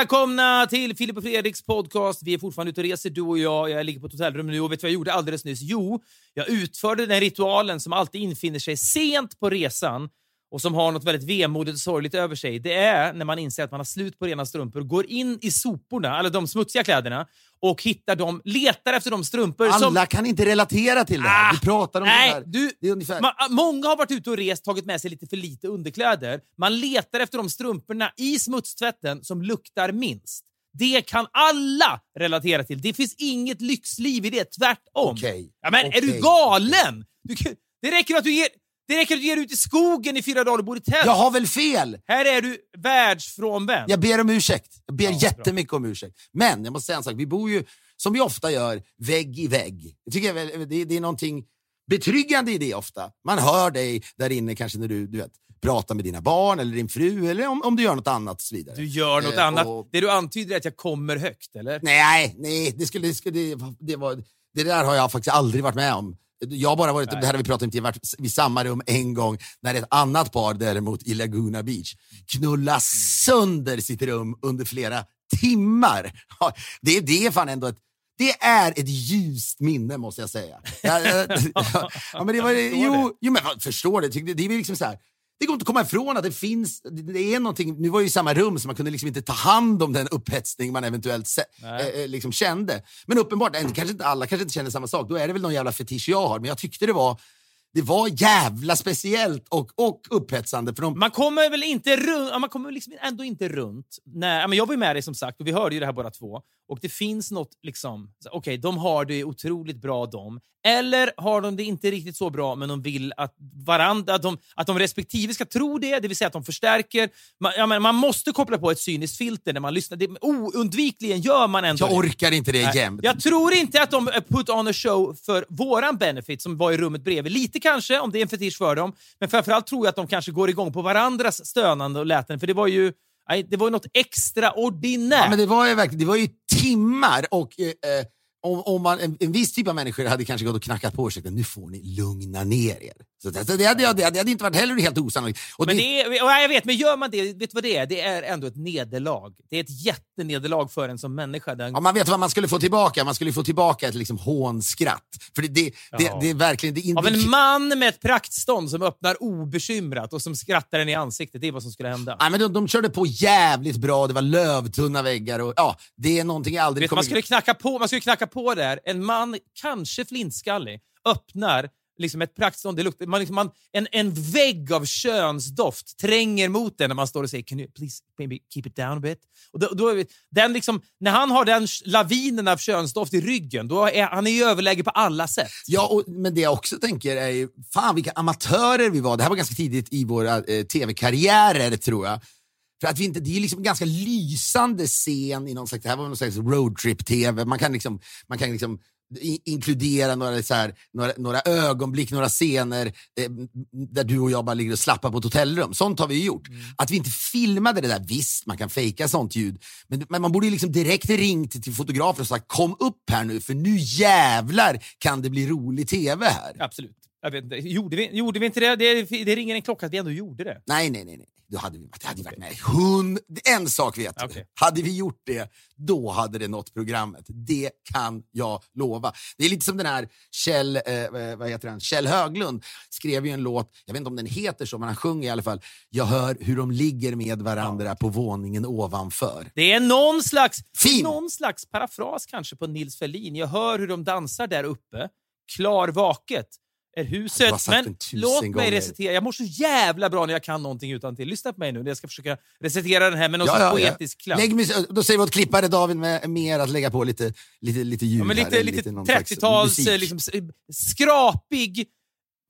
välkomna till Filip och Fredriks podcast. Vi är fortfarande ute och reser, du och jag. Jag ligger på ett hotellrum nu och vet du vad jag gjorde alldeles nyss? Jo, jag utförde den ritualen som alltid infinner sig sent på resan och som har något väldigt vemodigt och sorgligt över sig. Det är när man inser att man har slut på rena strumpor, går in i soporna, eller de smutsiga kläderna, och hittar dem, letar efter de strumpor Alla som... kan inte relatera till det här. Ah, Vi pratar om nej, det här. du, Det är ungefär... Ma- många har varit ute och rest, tagit med sig lite för lite underkläder. Man letar efter de strumporna i smutstvätten som luktar minst. Det kan alla relatera till. Det finns inget lyxliv i det, tvärtom. Okej, Ja, men är du galen? Du, kan- det räcker att du ger det räcker att du ger dig ut i skogen i fyra dagar och bor i tält. Jag har väl fel? Här är du världsfrånvänd. Jag ber om ursäkt. Jag ber Ja, bra. jättemycket om ursäkt. Men jag måste säga en sak. Vi bor ju, som vi ofta gör, vägg i vägg. Jag tycker jag det, det är någonting betryggande i det ofta. Man hör dig där inne kanske när du, du vet, pratar med dina barn eller din fru eller om, om du gör något annat så vidare. Du gör något Eh, annat. och- Det du antyder är att jag kommer högt, eller? Nej, nej, det, skulle, det, skulle, det, det, var, det där har jag faktiskt aldrig varit med om. Jag bara varit, det här har vi pratat om, jag varit vid samma rum en gång när ett annat par däremot i Laguna Beach knullar sönder sitt rum under flera timmar. Det, det är fan ändå ett det är ett ljust minne måste jag säga. Ja, ja, men det var, jo, jo, men förstår det. Det, är liksom så här. Det går inte att komma ifrån att det finns, det, är någonting, nu var jag i samma rum så man kunde liksom inte ta hand om den upphetsning man eventuellt se, eh, liksom kände. Men uppenbart, kanske inte alla kanske inte känner samma sak, då är det väl någon jävla fetisch jag har. Men jag tyckte det var, det var jävla speciellt och, och upphetsande. För de, Man kommer väl inte runt, man kommer liksom ändå inte runt. Nej, men jag var ju med dig som sagt och vi hörde ju det här båda två. Och det finns något, liksom, okej, de har det otroligt bra de. Eller har de det inte riktigt så bra, men de vill att varandra, att de, att de respektive ska tro det, det vill säga att de förstärker. Man, ja, men man måste koppla på ett cyniskt filter när man lyssnar. Det, oundvikligen gör man ändå jag orkar inte det jämt. Jag tror inte att de eh, put on a show för våran benefit som var i rummet bredvid. Lite kanske, om det är en fetisch för dem. Men framförallt tror jag att de kanske går igång på varandras stönande och läten. För det var ju, det var ju något extraordinärt. Ja, men det var ju verkligen, det var ju timmar och eh, eh om, om man, en, en viss typ av människor hade kanske gått och knackat på och sagt nu får ni lugna ner er. Så det, det, hade, det, det hade inte varit heller helt osannolikt. Och Men det, är, ja, jag vet, men gör man det, vet du vad det är? Det är ändå ett nederlag. Det är ett jättenederlag för en som människa. Den, Ja, man vet vad man skulle få tillbaka. Man skulle få tillbaka ett liksom hånskratt. För det, det, Ja. det är verkligen... Det av en man med ett praktstånd som öppnar obekymrat och som skrattar en i ansiktet. Det är vad som skulle hända. Nej, men de, de körde på jävligt bra, det var lövtunna väggar och ja, det är någonting jag aldrig Vet, man, kommer... skulle knacka på, man skulle knacka på där. En man, kanske flintskallig, öppnar liksom ett praktstånd. Det luktar, man, liksom, man, en, en vägg av könsdoft tränger mot den när man står och säger “Can you please maybe keep it down a bit?” och då, då är vi, den liksom, När han har den lavinen av könsdoft i ryggen, då är han i överläge på alla sätt. Ja, och, men det jag också tänker är ju, fan vilka amatörer vi var. Det här var ganska tidigt i våra eh, tv-karriärer tror jag. För att vi inte, det är liksom en ganska lysande scen i någon slags, det här var någon slags roadtrip-tv. Man kan liksom, man kan liksom inkludera några, så här, några, några ögonblick, några scener eh, där du och jag bara ligger och slappar på ett hotellrum. Sånt har vi ju gjort. Att vi inte filmade det där, visst man kan fejka sånt ljud. Men, men man borde ju liksom direkt ringt till fotografer och sagt kom upp här nu för nu jävlar kan det bli rolig tv här. Absolut. Jag vet inte. Gjorde, vi, gjorde vi inte det? det? Det ringer en klocka att vi ändå gjorde det. Nej, nej, nej. nej. Då hade vi, det hade varit med. Hund, en sak vet du. Okej. Hade vi gjort det, då hade det nått programmet. Det kan jag lova. Det är lite som den här Kjell, eh, vad heter han? Kjell Höglund skrev ju en låt, jag vet inte om den heter så, men han sjunger i alla fall. Jag hör hur de ligger med varandra på våningen ovanför. Det är någon slags, Fin. någon slags parafras kanske på Nils Ferlin. Jag hör hur de dansar där uppe. Klar vaket är huset. Men låt mig gånger. recitera. Jag mår så jävla bra när jag kan någonting utan till. Lyssna på mig nu när jag ska försöka recitera den här med någon sorts poetisk klang. Lägg mus- då säger vi åt klippare David med mer att lägga på lite, lite, lite ljud Ja, men här, lite, lite slags 30-tals musik. eh, liksom, s- skrapig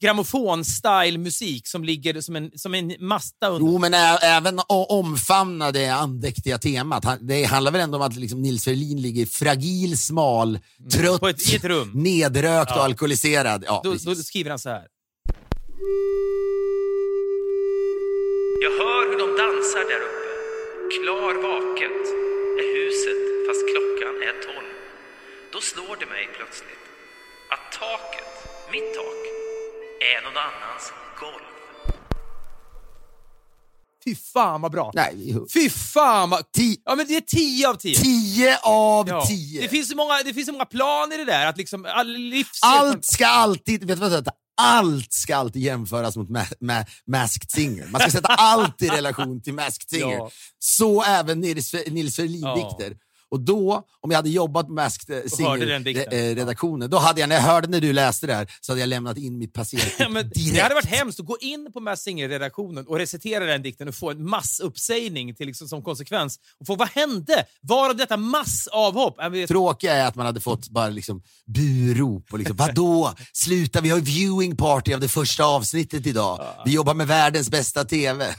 grammofon-style musik som ligger som en, som en masta under. Jo, men ä- även omfamna det andäktiga temat. Det handlar väl ändå om att liksom Nils Ferlin ligger fragil, smal, trött, Mm. På ett- ett rum. nedrökt och Ja. alkoholiserad. Ja, Då, då skriver han så här. Jag hör hur de dansar där uppe. Klar vaket är huset fast klockan är tolv. Då slår det mig plötsligt att taket, mitt tak, är någon annans golv. Fy fan vad bra! Nej, Fy fan vad... Ti- Ja men det är 10 av 10. 10 av Ja. 10. Det, finns så många, det finns så många plan i det där. Att liksom, all livs... Allt ska alltid, vet du vad jag säger? Allt ska alltid jämföras mot ma ma Masked Singer. Man ska sätta allt i relation till Masked Singer. Ja. Så även Nils, Nils Ferlin-dikter. Och då, om jag hade jobbat på Masked eh, hörde den dikten. Singer-redaktionen, då hade jag, när jag hörde när du läste det här, så hade jag lämnat in mitt passerkort direkt. det hade varit hemskt att gå in på Mass Singer-redaktionen och recitera den dikten och få en massuppsägning till liksom, som konsekvens. Och få, vad hände? Varav detta massavhopp? Tråkiga är att man hade fått bara liksom burop och liksom, vadå? Sluta, vi har viewing party av det första avsnittet idag. Vi jobbar med världens bästa TV.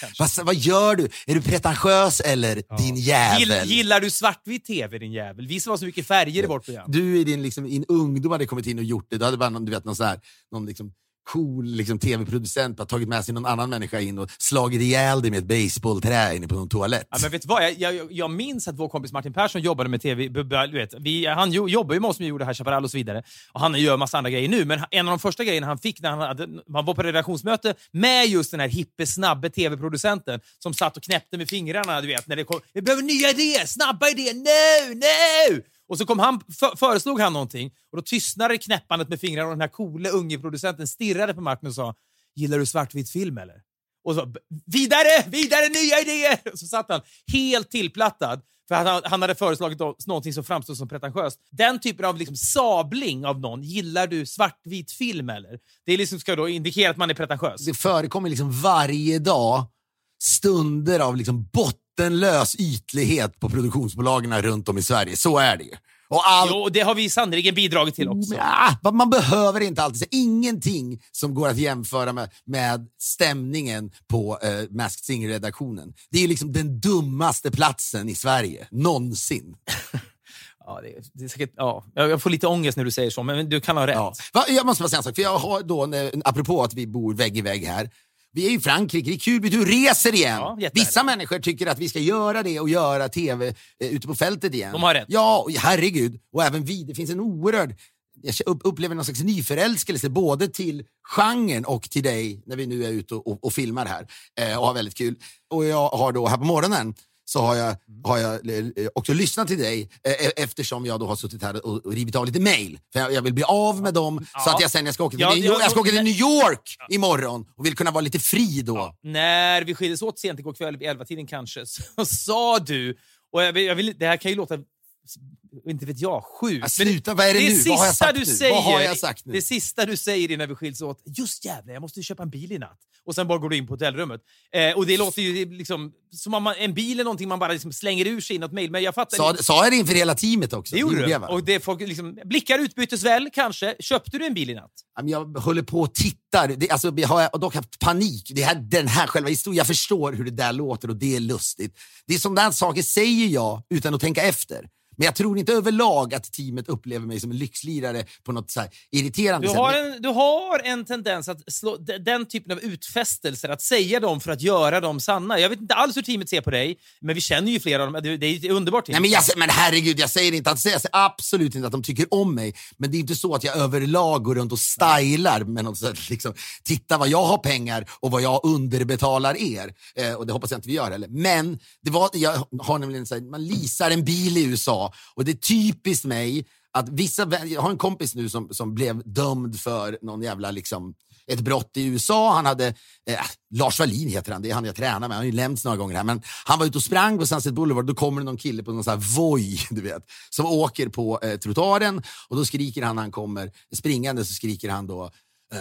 kanske. Vad, vad gör du? Är du pretentiös eller din jävel? Gill, gillar du svartvit TV din jävel? Vi som har så mycket färger i vårt program. Du i din, liksom, din ungdom hade kommit in och gjort det. Du hade bara någon, du vet, någon, så här, någon liksom, cool liksom, tv-producent har tagit med sig någon annan människa in och slagit ihjäl dig med ett baseballträ inne på någon toalett. Ja, men vet du vad? Jag, jag, jag minns att vår kompis Martin Persson jobbade med TV. Du vet, vi, han jo, jobbar ju med oss som gjorde här Chaparral och så vidare. Och han gör massa andra grejer nu, men en av de första grejerna han fick när han, hade, han var på redaktionsmöte med just den här hippe, snabbe TV-producenten som satt och knäppte med fingrarna. Du vet, när det kom, vi behöver nya idéer, snabba idéer, nu, nu! Och så kom han, för, föreslog han någonting och då tystnade knäppandet med fingrarna och den här coola unge producenten stirrade på Martin och sa “Gillar du svartvit film eller?” Och så, vidare, vidare, nya idéer! Och så satt han helt tillplattad för att han, han hade föreslagit någonting som framstod som pretentiöst. Den typen av liksom sabling av någon, gillar du svartvit film eller? Det är liksom ska då indikera att man är pretentiös. Det förekommer liksom varje dag stunder av liksom bottenlös ytlighet på produktionsbolagen runt om i Sverige. Så är det ju. Och allt Jo, och det har vi sannerligen bidragit till också. Ja, men man behöver inte alltid säga ingenting som går att jämföra med, med stämningen på eh, Masked Singer-redaktionen. Det är liksom den dummaste platsen i Sverige, någonsin. Ja, det, är- det är säkert, ja. Jag får lite ångest när du säger så, men du kan ha rätt. Ja. Jag måste bara säga en sak, för jag har då, apropå att vi bor vägg i vägg här. Vi är i Frankrike, det är kul, du reser igen. Ja. Vissa människor tycker att vi ska göra det och göra tv eh, ute på fältet igen. De har rätt. Ja, herregud. Och även vi. Det finns en oerhörd... Jag upp- upplever någon slags nyförälskelse både till genren och till dig när vi nu är ute och, och, och filmar här eh, och har väldigt kul. Och jag har då här på morgonen så har jag, har jag eh, också lyssnat till dig eh, eftersom jag då har suttit här och, och rivit av lite mail. För jag, jag vill bli av med dem så Ja. att jag sen jag ska åka till, Ja, New, ja, jag ska åka till ja. New York imorgon och vill kunna vara lite fri då. När vi skildes åt sent igår kväll, vid elva tiden kanske, så sa du, och jag vill, jag vill, det här kan ju låta, inte vet jag, sjukt. Sluta, vad är det det nu? Vad har jag sista sagt du säger, Vad har jag sagt nu? Det sista du säger innan vi skiljs åt, just jävlar, jag måste ju köpa en bil i natt. Och sen bara går du in på hotellrummet. Eh, och det låter ju liksom som om man, en bil är någonting man bara liksom slänger ur sig i något mejl. Men jag fattar. Sa, sa jag det inför hela teamet också? det gjorde du. Och det folk liksom, blickar utbytes väl, kanske. Köpte du en bil i natt? Jag håller på och tittar. Det, alltså, jag har dock haft panik. Det här, den här själva historien, jag förstår hur det där låter och det är lustigt. Det är som där saker säger jag utan att tänka efter. Men jag tror inte överlag att teamet upplever mig som en lyxlirare på något så irriterande Du sätt. har, en, du har en tendens att slå den typen av utfästelser, att säga dem för att göra dem sanna. Jag vet inte alls hur teamet ser på dig, men vi känner ju flera av dem. Det, det är ett underbart team. Nej, men, jag, men herregud, jag säger inte att jag säger absolut inte att de tycker om mig. Men det är inte så att jag överlag går runt och stylar med något sätt, liksom, titta vad jag har pengar och vad jag underbetalar er. Eh, och det hoppas jag inte vi gör heller. Men det var, jag har nämligen så här, man leasar en bil i USA och det är typiskt mig att vissa, jag har en kompis nu som, som blev dömd för någon jävla liksom, ett brott i USA. Han hade, eh, Lars Wallin heter han, det är han jag tränar med. Han har ju nämnts några gånger här. Men han var ute och sprang på Sunset Boulevard. Då kommer det någon kille på någon sån här Voi, du vet, som åker på eh, trottoaren. Och då skriker han när han kommer springande, så skriker han då eh,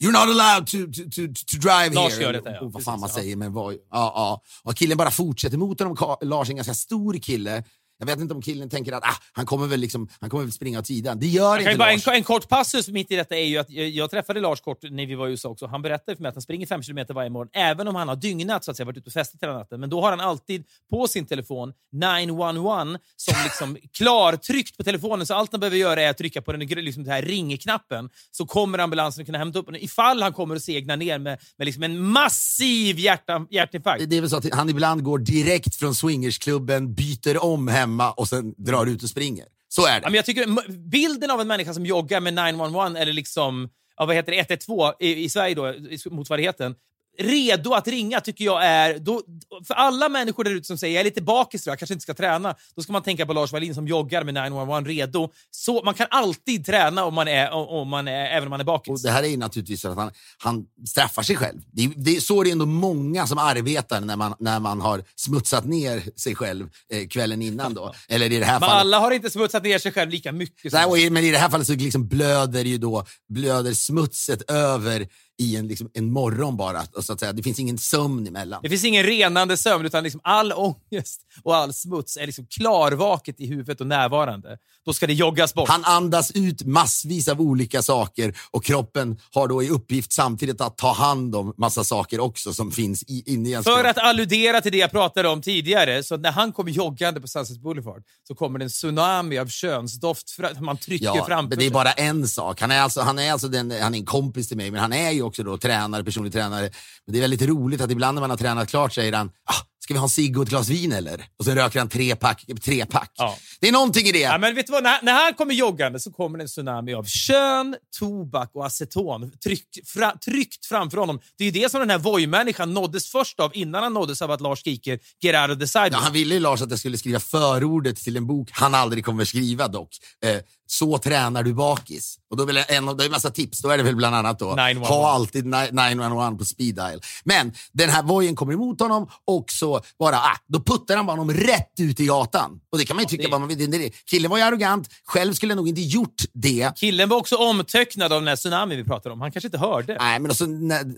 You're not allowed to, to, to, to drive Lars here. gör detta, ja. Och vad Precis, fan man ja. säger. Men vad, ja, ja. Och killen bara fortsätter mot honom. Lars är en ganska stor kille. Jag vet inte om killen tänker att ah, han kommer väl liksom, han kommer väl springa åt sidan. Det gör Jag inte bara, Lars. en, en kort passus mitt i detta är ju att jag, jag träffade Lars kort när vi var i USA också. Han berättade för mig att han springer fem kilometer varje morgon, även om han har dygnat, så att säga, varit ute och festat hela natten. Men då har han alltid på sin telefon 911 som liksom klartryckt på telefonen, så allt han behöver göra är att trycka på den liksom den här ringknappen, så kommer ambulansen att kunna hämta upp honom ifall han kommer att segna ner med, med liksom en massiv hjärta, hjärtinfarkt. Det är väl så att han ibland går direkt från swingersklubben, byter om hemma och sen drar ut och springer. Så är Ja, men jag tycker bilden av en människa som joggar med 911 eller liksom, ja, vad heter det, 112 i, i Sverige då, i motsvarigheten redo att ringa tycker jag är... Då, för alla människor där ute som säger jag är lite bakis jag kanske inte ska träna, då ska man tänka på Lars Wallin som joggar med 911 redo. Så, man kan alltid träna om man är, om man är, även om man är bakis. Och det här är ju naturligtvis att han, han straffar sig själv. Det är, det är så det är ändå många som arbetar när man, när man har smutsat ner sig själv eh, kvällen innan. Då. Eller i det här Men fallet. alla har inte smutsat ner sig själv lika mycket. Nej, och i, men i det här fallet så liksom blöder ju då blöder smutset över i en, liksom, en morgon bara. Och så att säga. Det finns ingen sömn emellan. Det finns ingen renande sömn, utan liksom all ångest och all smuts är liksom klarvaket i huvudet och närvarande. Då ska det joggas bort. Han andas ut massvis av olika saker och kroppen har då i uppgift samtidigt att ta hand om massa saker också som finns i, inne i ens För kropp. att alludera till det jag pratade om tidigare, så när han kommer joggande på Sunset Boulevard så kommer det en tsunami av könsdoft för att man trycker Ja, framför men det är sig. bara en sak. Han är alltså, han är alltså den, han är en kompis till mig, men han är ju också då tränare, personlig tränare. Men det är väldigt roligt att ibland när man har tränat klart säger han, ah, ska vi ha en cigg och ett glas vin eller? Och så röker han tre pack. Tre pack. Ja. Det är någonting i det. Ja, men vet du vad? När, när han kommer joggande så kommer det en tsunami av kön, tobak och aceton tryck, fra, tryckt framför honom. Det är det som den här Voi-människan nåddes först av innan han nåddes av att Lars skriker “Get out of the sidewalk”. Ja, han ville ju Lars att jag skulle skriva förordet till en bok han aldrig kommer skriva dock. Eh, så tränar du bakis. Och då vill en, det är en massa tips. Då är det väl bland annat då, 911. ha alltid ni- 911 på speed dial. Men den här vojen kommer emot honom och så bara, ah, då puttar han bara honom rätt ut i gatan. Och det kan man ju tycka det- vad man vill. Killen var ju arrogant. Själv skulle jag nog inte gjort det. Killen var också omtöcknad av den här tsunamin vi pratade om. Han kanske inte hörde. Nej, men så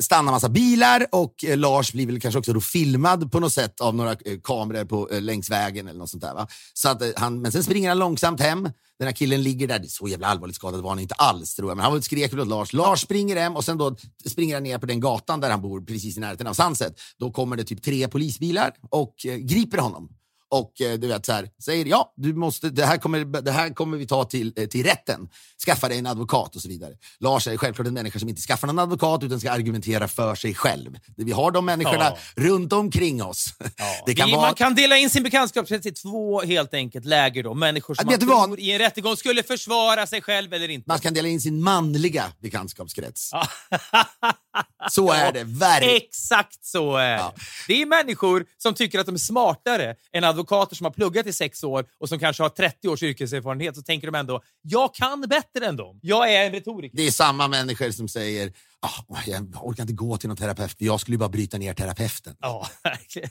stannar massa bilar och eh, Lars blir väl kanske också då filmad på något sätt av några eh, kameror på, eh, längs vägen eller något sånt där. Va? Så att, eh, han, men sen springer han långsamt hem. Den här killen ligger där. Så jävla allvarligt skadad var han inte alls tror jag. Men han skrek väl åt Lars. Lars springer hem och sen då springer han ner på den gatan där han bor precis i närheten av Sunset. Då kommer det typ tre polisbilar och eh, griper honom. Och eh, du vet så här, säger ja, du måste, det, här kommer, det här kommer vi ta till, eh, till rätten. Skaffa dig en advokat och så vidare. Lars är självklart en människa som inte skaffar någon advokat utan ska argumentera för sig själv. Vi har de människorna Ja. runt omkring oss. Det kan Vi, vara... Man kan dela in sin bekantskapskrets i två helt enkelt läger. Då. Människor som Ja, man vad? i en rättegång skulle försvara sig själv eller inte. Man kan dela in sin manliga bekantskapskrets. Ja. Så är det, verkligen. Exakt så är det. Ja. Det är människor som tycker att de är smartare än advokater som har pluggat i sex år och som kanske har 30 års yrkeserfarenhet. Så tänker de ändå, jag kan bättre än dem. Jag är en retoriker. Det är samma människor som säger ah, jag orkar inte gå till någon terapeut, för jag skulle ju bara bryta ner terapeuten. Ja,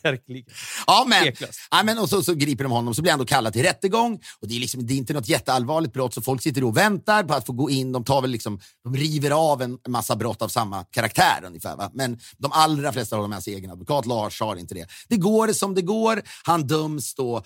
verkligen. Ja, men, ja, men, och så, så griper de honom, så blir han då kallad till rättegång. Och det, är liksom, det är inte något jätteallvarligt brott, så folk sitter och väntar på att få gå in. De, tar väl liksom, de river av en massa brott av samma karaktär ungefär. Va? Men de allra flesta har med sig egen advokat. Lars har inte det. Det går som det går. Han döms då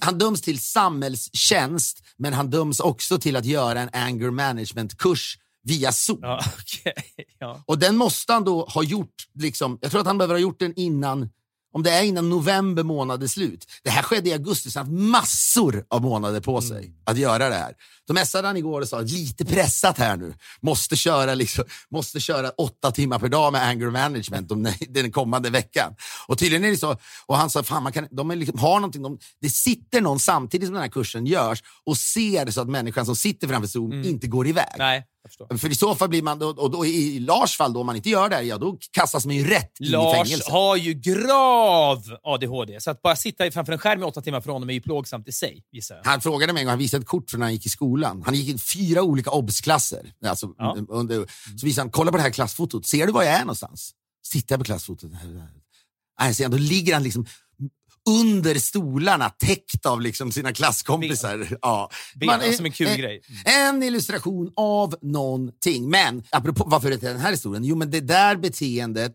han döms till samhällstjänst, men han döms också till att göra en anger management-kurs via Zoom. Ja, okej. ja. Och den måste han då ha gjort, liksom, jag tror att han behöver ha gjort den innan, om det är innan november månad är slut. Det här skedde i augusti, så han har haft massor av månader på sig att göra det här. Då messade han igår och sa, lite pressat här nu, måste köra, liksom, måste köra åtta timmar per dag med anger management om den kommande veckan. Och tydligen är det så, och han sa, fan man kan, de liksom, har någonting, de, det sitter någon samtidigt som den här kursen görs och ser så att människan som sitter framför Zoom inte går iväg. Nej. För i så fall blir man, och då, i Lars fall, då, om man inte gör det, ja, då kastas man ju rätt in i Lars fängelse. har ju grav ADHD, så att bara sitta framför en skärm i åtta timmar för honom är ju plågsamt i sig, gissar jag. Han frågade mig en gång, han visade ett kort från när han gick i skolan. Han gick i fyra olika obsklasser. Alltså, Ja. under, så visade han, kolla på det här klassfotot. Ser du var jag är någonstans? Tittar jag på klassfotot. Nej, ser han, då ligger han liksom under stolarna täckt av liksom sina klasskompisar. Ja. Ben, Man är- som en kul eh, grej. En illustration av någonting. Men apropå varför är det den här historien? Jo, men det där beteendet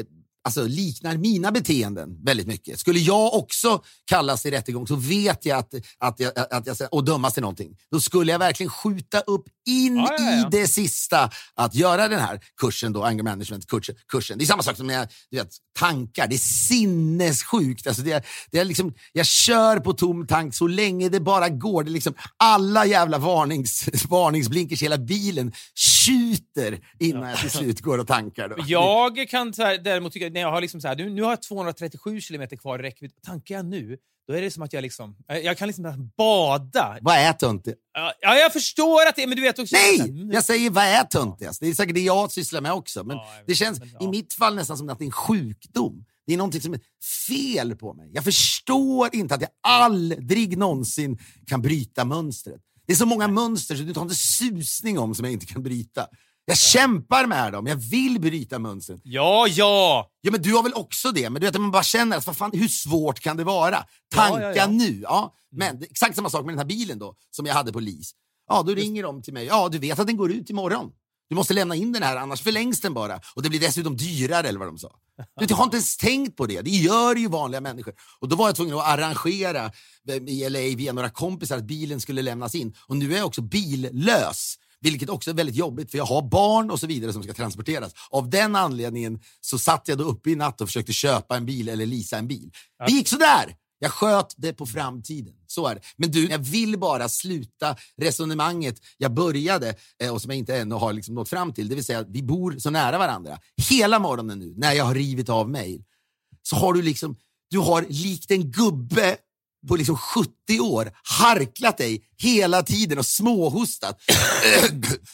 eh, alltså, liknar mina beteenden väldigt mycket. Skulle jag också kallas till rättegång så vet jag att, att jag, att jag och dömas till någonting. Då skulle jag verkligen skjuta upp in Ja, ja, ja. i det sista att göra den här kursen, då, anger management kursen. kursen. Det är samma sak som när jag du vet, tankar. Det är sinnessjukt. Alltså det det är liksom, jag kör på tom tank så länge det bara går. Det är liksom, alla jävla varnings, varningsblinkers i hela bilen tjuter innan jag till slut går och tankar. Då. Jag kan här, däremot tycka, när jag har liksom så här, nu, nu har jag 237 kilometer kvar i räckvidd. Tankar jag nu, då är det som att jag liksom, jag jag kan liksom bada. Vad är töntigt? Ja, Ja, jag förstår att det men du vet, också. Nej! Mm. Jag säger vad är töntigast? Det är säkert det jag sysslar med också. Men Ja, det känns men ja. i mitt fall nästan som att det är en sjukdom. Det är någonting som är fel på mig. Jag förstår inte att jag aldrig någonsin kan bryta mönstret. Det är så många mönster så du tar inte susning om som jag inte kan bryta. Jag kämpar med dem, jag vill bryta mönstret. Ja, ja! Ja, men du har väl också det? Men du vet, man bara känner att vad fan, hur svårt kan det vara? Ja, Tanka ja, ja. nu. Ja. Men det är exakt samma sak med den här bilen då, som jag hade på lease. Ja, då ringer de till mig. Ja, du vet att den går ut imorgon. Du måste lämna in den här, annars förlängs den bara. Och det blir dessutom dyrare, eller vad de sa. Du, jag har inte ens tänkt på det. Det gör ju vanliga människor. Och då var jag tvungen att arrangera eh, i LA via några kompisar att bilen skulle lämnas in. Och nu är jag också billös. Vilket också är väldigt jobbigt, för jag har barn och så vidare som ska transporteras. Av den anledningen så satt jag då uppe i natt och försökte köpa en bil eller leasa en bil. Det gick sådär! Jag sköt det på framtiden. Så är det. Men du, jag vill bara sluta resonemanget jag började eh, och som jag inte ännu har liksom nått fram till. Det vill säga att vi bor så nära varandra. Hela morgonen nu, när jag har rivit av mejl, så har du liksom, du har likt en gubbe på liksom 70 år harklat dig hela tiden och småhostat.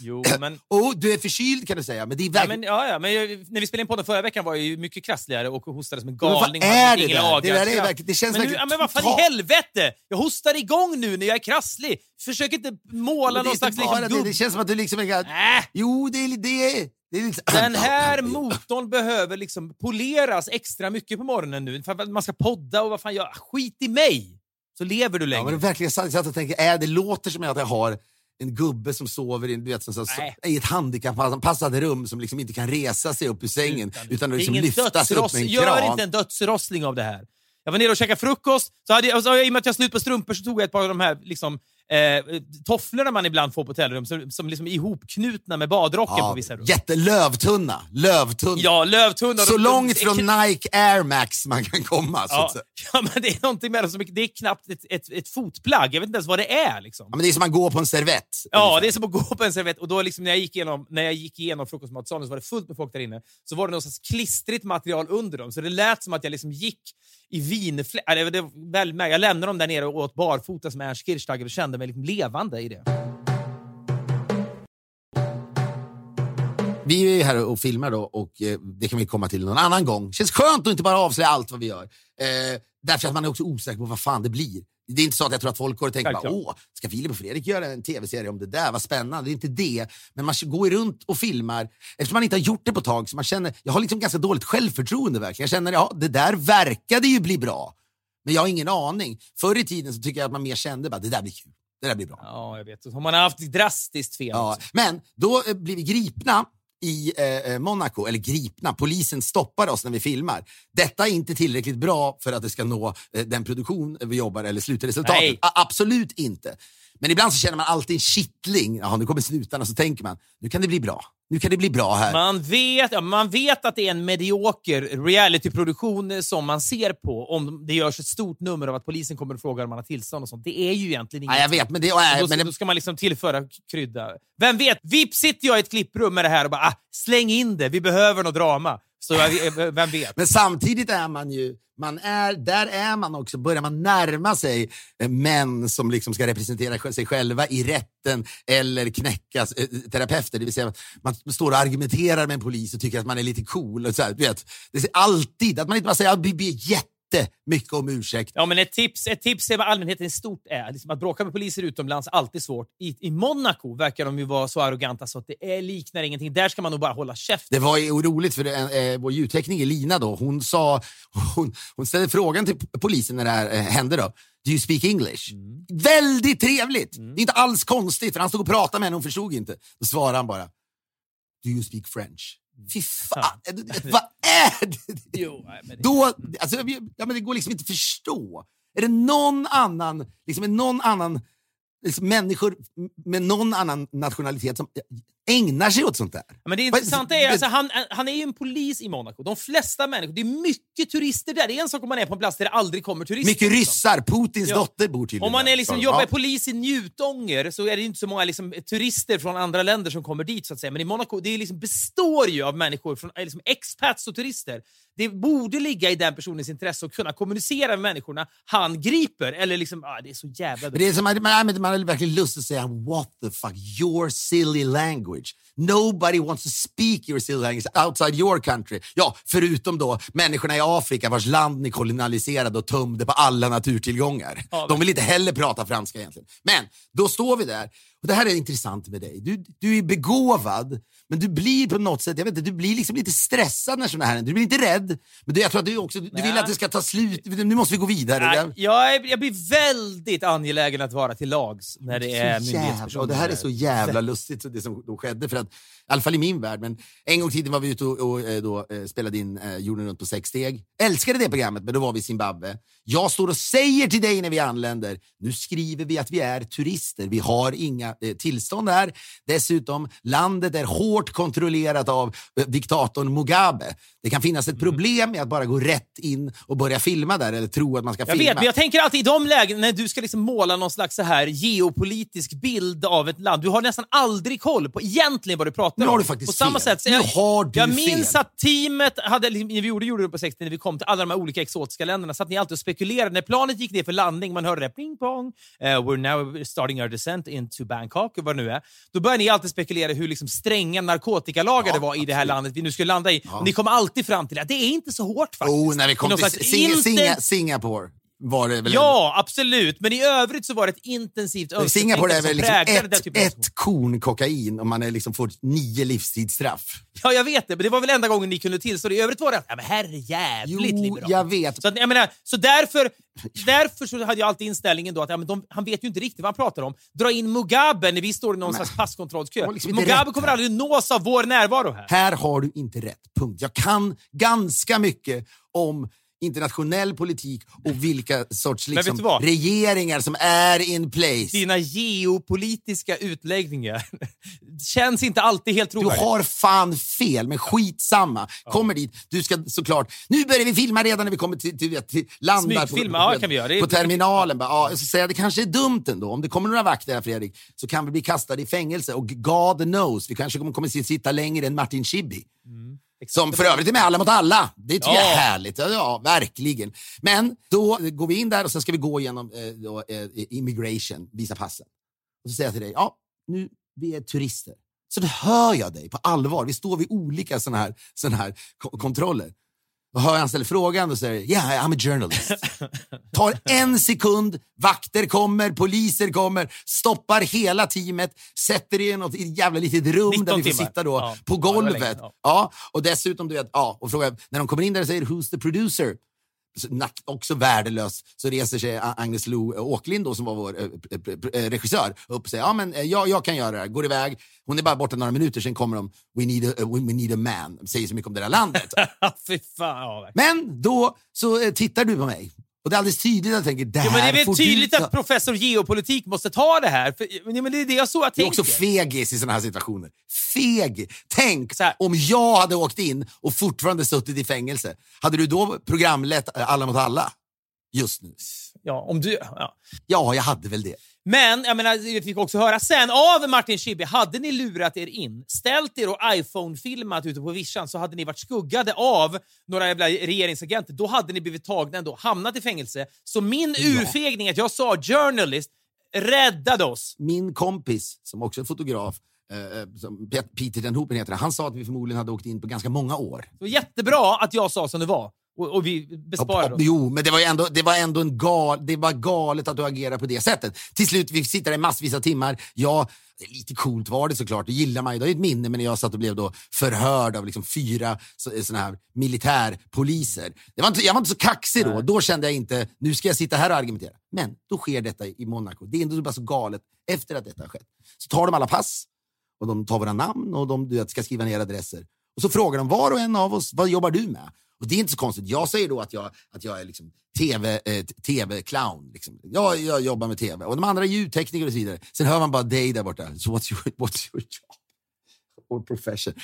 Jo, men... och du är förkyld kan du säga, men det är Ja, verkligen... men, ja, ja, men jag, när vi spelade in podden förra veckan var jag ju mycket krassligare och hostade som en Men vad galning. är det där? Det där är verkligen- det känns men, nu, verkligen ja, men vad fan i helvete! Jag hostar igång nu när jag är krasslig. Försök inte måla någon slags liksom, det, det känns som att du liksom... Är... Äh, Jo, det är det. Liksom... den här motorn behöver liksom poleras extra mycket på morgonen nu man ska podda och vad fan jag Skit i mig! Så lever du Ja, längre. men det verkligen sant. Jag tänkte, är det låter som att jag har en gubbe som sover i, du vet, som, så, i ett handikappanpassat rum som liksom inte kan resa sig upp ur sängen Utan- utan liksom lyftas upp med en Gör kran. inte en dödsrossling av det här. Jag var nere och käkade frukost, så hade jag, så, i och med att jag slut på strumpor så tog jag ett par av de här liksom, eh, tofflorna man ibland får på hotellrum, som, som liksom är ihopknutna med badrocken på Ja, vissa rum. jättelövtunna. Lövtunna. Ja, lövtunna. så de- långt de- från Nike Air Max man kan komma. Att Ja, ja, men det är någonting med dem som det är knappt ett, ett, ett fotplagg. Jag vet inte ens vad det är. Liksom. Ja, men det är som man går på en servett. Ja, ungefär. det är som att gå på en servett. Och då liksom när, jag gick igenom, när jag gick igenom frukostmatsalen så var det fullt med folk där inne. Så var det något klistrigt material under dem. Så det lät som att jag liksom gick i vinfläck. Jag lämnade dem där nere och åt barfotas med Ernst Kirchsteiger och kände mig liksom levande i det. Vi är ju här och filmar då och eh, det kan vi komma till någon annan gång. Känns skönt att inte bara avslöja allt vad vi gör. Eh, därför att man är också osäker på vad fan det blir. Det är inte så att jag tror att folk går och tänker bara, åh, ska Filip och Fredrik göra en tv-serie om det där? Vad spännande. Det är inte det. Men man går ju runt och filmar eftersom man inte har gjort det på ett tag. Så man känner, jag har liksom ganska dåligt självförtroende verkligen. Jag känner, ja, det där verkade ju bli bra. Men jag har ingen aning. Förr i tiden så tycker jag att man mer kände bara, det där blir kul. Det där blir bra. Ja, jag vet. Så man har haft drastiskt fel. Ja, också. men då eh, blir vi gripna i eh, eh, Monaco, eller gripna, polisen stoppar oss när vi filmar. Detta är inte tillräckligt bra för att det ska nå eh, den produktion vi jobbar eller slutresultatet. Absolut inte. Men ibland så känner man alltid en kittling. Jaha, nu kommer snutarna, så tänker man, nu kan det bli bra. Nu kan det bli bra här. Man vet, ja, man vet att det är en medioker realityproduktion som man ser på om det görs ett stort nummer av att polisen kommer och frågar om man har tillstånd och sånt. Det är ju egentligen inget. Ja, jag vet, men det, äh, då, men då det, ska man liksom tillföra krydda. Vem vet, vips sitter jag i ett klipprum med det här och bara ah, släng in det, vi behöver något drama. Så vem vet? Men samtidigt är man ju, man är, där är man också, börjar man närma sig eh, män som liksom ska representera sig själva i rätten eller knäckas äh, eh, terapeuter. Det vill säga man står och argumenterar med en polis och tycker att man är lite cool. Och så här, du vet, det är alltid att man inte bara säger att vi jätte jättemycket om ursäkt. Ja, men ett tips, ett tips är vad allmänheten i stort är. Liksom att bråka med poliser utomlands alltid svårt. I, I Monaco verkar de ju vara så arroganta så att det är, liknar ingenting. Där ska man nog bara hålla käft. Det var ju roligt för eh, vår ljudtekniker Lina då, hon sa, hon, hon ställde frågan till polisen när det här eh, hände då. Do you speak English? Väldigt trevligt! Det är inte alls konstigt för han stod och pratade med henne och hon förstod inte. Då svarade han bara, Do you speak French? Fy fan, eh, är det? Jo, nej, men det- Då, alltså, ja, men det går liksom inte att förstå. Är det någon annan, liksom, är någon annan liksom, människor med någon annan nationalitet som ägnar sig åt sånt där. Men det intressanta är alltså, han, han är ju en polis i Monaco. De flesta människor, det är mycket turister där. Det är en sak om man är på en plats där det aldrig kommer turister. Mycket liksom. ryssar. Putins Ja. dotter bor tydligen Om man är liksom, jobbar ja. polis i Njutånger så är det inte så många liksom, turister från andra länder som kommer dit. så att säga. Men i Monaco det liksom, består ju av människor, från, eh, liksom, expats och turister. Det borde ligga i den personens intresse att kunna kommunicera med människorna han griper. Eller liksom, ah, det är så jävla Men det är som man, man, man har verkligen lust att säga what the fuck, your silly language. Nobody wants to speak your silly language outside your country. Ja, förutom då människorna i Afrika vars land ni kolonialiserade och tömde på alla naturtillgångar. Ja, De vill inte heller prata franska egentligen. Men då står vi där. Och det här är intressant med dig. Du, du är begåvad, men du blir på något sätt, jag vet inte, du blir liksom lite stressad när sådana här händer. Du blir inte rädd, men du, jag tror att du också, du vill att det ska ta slut. Nu måste vi gå vidare. Nej, Jag- jag, är, jag blir väldigt angelägen att vara till lags när det är myndighetspersoner. det här är så jävla lustigt, det som då skedde. För att, I alla fall i min värld. Men en gång i tiden var vi ute och, och eh, då, eh, spelade in eh, jorden runt på sex steg. Älskade det programmet, men då var vi i Zimbabwe. Jag står och säger till dig när vi anländer, nu skriver vi att vi är turister. Vi har inga eh, tillstånd här. Dessutom, landet är hårt kontrollerat av eh, diktatorn Mugabe. Det kan finnas ett Mm. problem med att bara gå rätt in och börja filma där, eller tro att man ska Jag filma. vet, men jag tänker alltid i de lägen när du ska liksom måla någon slags så här geopolitisk bild av ett land. Du har nästan aldrig koll på egentligen vad du pratar Nu om. har du faktiskt på samma fel. sätt, så Nu jag, har du jag minns fel. att teamet hade, när vi gjorde Jorden på 60 när vi kom till alla de här olika exotiska länderna, så att ni alltid och spekulerade. När planet gick ner för landning, man hörde det pling pong, eh, we're now starting our descent into Bangkok, vad det nu är. Då började ni alltid spekulera hur liksom stränga narkotikalagar Ja, det var i det här absolut. landet vi nu skulle landa i. Och ni kom alltid fram till att det är inte så hårt faktiskt. Oh, när vi kom till Sing Singapore var det väl Ja, absolut. Men i övrigt så var det ett intensivt ändå. Singapore är önsketänkande väl som liksom ett, av ett korn kokain om man är liksom får nio livstidsstraff. Ja, jag vet det. Men det var väl enda gången ni kunde tillstå det. I övrigt var det att, ja, men herre jävligt Jo, liberalt. jag vet. Så, att, jag menar, så därför, därför så hade jag alltid inställningen då att ja, men de, han vet ju inte riktigt vad han pratar om. Dra in Mugabe när vi står i någon slags passkontrollskö. liksom Mugabe kommer här. aldrig nås av vår närvaro här. Här har du inte rätt. Punkt. Jag kan ganska mycket om internationell politik och vilka sorts du liksom, regeringar som är in place. Dina geopolitiska utläggningar känns inte alltid helt Du trovärdiga. har fan fel, men skitsamma. Kommer dit, du ska såklart... Nu börjar vi filma redan när vi kommer till, till, till landar på, på, ja, kan vi göra. Det på terminalen. Bara, ja, jag ska säga, det kanske är dumt ändå. Om det kommer några vakter här, Fredrik, så kan vi bli kastade i fängelse. Och God knows, vi kanske kommer, kommer sitta längre än Martin Schibbye. Som för övrigt är med Alla mot alla. Det tycker jag är Ja. härligt. Ja, ja, verkligen. Men då går vi in där och sen ska vi gå igenom eh, då, eh, immigration, visa passen. Och så säger jag till dig, ja, nu, vi är turister. Så då hör jag dig på allvar. Vi står vid olika såna här, såna här ko- kontroller. Då hör han ställer frågan och säger yeah, I'm a journalist. Tar en sekund, vakter kommer, poliser kommer, stoppar hela teamet, sätter er i något jävla litet rum 19 där vi får timmar. sitta då Ja. på Ja, golvet. länge, ja. Ja, och dessutom, du vet, ja, och frågar, när de kommer in där och säger “Who's the producer?” Också värdelös, så reser sig Agnes Lo Åklind då, som var vår eh, eh, eh, eh, regissör upp och säger ja, men, eh, jag, jag kan göra det här. Går iväg. Hon är bara borta några minuter, sen kommer de “We need a, we need a man”. Säger så mycket om det där landet. Fy fan. Ja, men då så eh, tittar du på mig. Och det är alldeles tydligt att jag tänker, det här Ja, men det är väl tydligt att professor geopolitik måste ta det här. För, men det är det jag så jag Du är tänker. också fegis i såna här situationer. Feg! Tänk om jag hade åkt in och fortfarande suttit i fängelse. Hade du då programlett Alla mot alla? Just nu. Ja, om du, ja. Ja, jag hade väl det. Men jag menar, vi fick också höra sen av Martin Schibbye, hade ni lurat er in, ställt er och iPhone-filmat ute på vischan så hade ni varit skuggade av några jävla regeringsagenter. Då hade ni blivit tagna ändå, hamnat i fängelse. Så min urfegning att jag sa journalist räddade oss. Min kompis, som också är fotograf, eh, som Pet- Peter den Hoopen heter, han sa att vi förmodligen hade åkt in på ganska många år. Var jättebra att jag sa som det var. Och, och vi besparade oss. Jo, men det var ändå, det var ändå en gal, det var galet att du agerar på det sättet. Till slut, vi sitter där i massvis av timmar. Ja, det är lite coolt var det såklart, det gillar man ju. Det är ett minne, men jag satt och blev då förhörd av liksom fyra så- såna här militärpoliser. Det var inte, jag var inte så kaxig då. Då kände jag inte, nu ska jag sitta här och argumentera. Men då sker detta i Monaco. Det är ändå bara så galet efter att detta har skett. Så tar de alla pass och de tar våra namn och de vet, ska skriva ner adresser. Och så frågar de var och en av oss, vad jobbar du med? Och det är inte så konstigt. Jag säger då att jag, att jag är liksom TV, eh, tv-clown. Liksom. Jag, jag jobbar med tv. Och de andra är ljudtekniker och så vidare. Sen hör man bara dig där borta. So what's your, what's your job? or profession.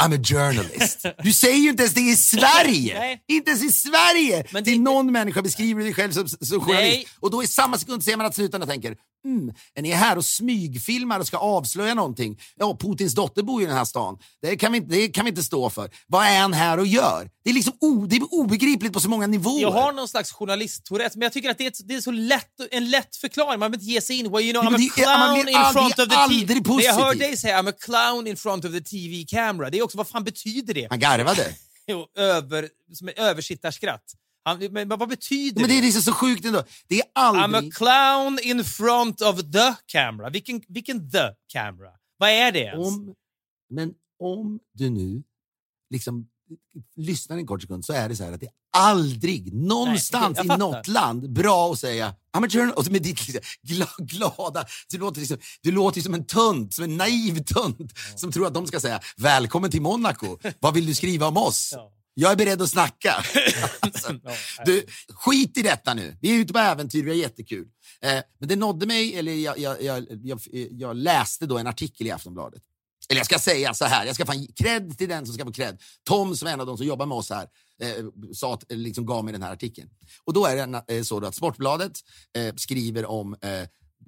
I'm a journalist. Du säger ju inte ens det i Sverige! Inte ens i Sverige! Men Till det- någon människa beskriver du dig själv som, som journalist. Och då i samma sekund ser man att slutarna tänker, mm, är ni här och smygfilmar och ska avslöja någonting? Ja, Putins dotter bor ju i den här stan. Det kan vi, inte- det kan vi inte stå för. Vad är han här och gör? Det är liksom o, det är obegripligt på så många nivåer. Jag har någon slags journalist-Tourette, men jag tycker att det är, det är så lätt, en lätt förklaring. Man behöver inte ge sig in. Well, you know, I'm a clown in front of the TV. Men jag hör dig säga I'm a clown in front of the TV camera. Det är också, vad fan betyder det? Han garvade. Jo, över, som ett översittarskratt. Han, men vad betyder Men det är det? liksom så sjukt ändå. Det är I'm a aldrig... clown in front of the camera. Vilken, vilken the camera? Vad är det ens? Om, men om du nu liksom lyssnar en kort sekund så är det så här att det är aldrig någonstans jag i något land bra att säga I'm och med ditt liksom, gla, glada... Du låter, liksom, du låter som en tönt, som en naiv tönt som tror att de ska säga välkommen till Monaco. Vad vill du skriva om oss? Ja. Jag är beredd att snacka. alltså, du, skit i detta nu. Vi är ute på äventyr, vi har jättekul. Eh, men det nådde mig, eller jag, jag, jag, jag, läste då en artikel i Aftonbladet. Eller jag ska säga så här, jag ska fan cred till den som ska få cred. Tom som är en av de som jobbar med oss här, eh, sa att, eh, liksom gav mig den här artikeln. Och då är det eh, så att Sportbladet eh, skriver om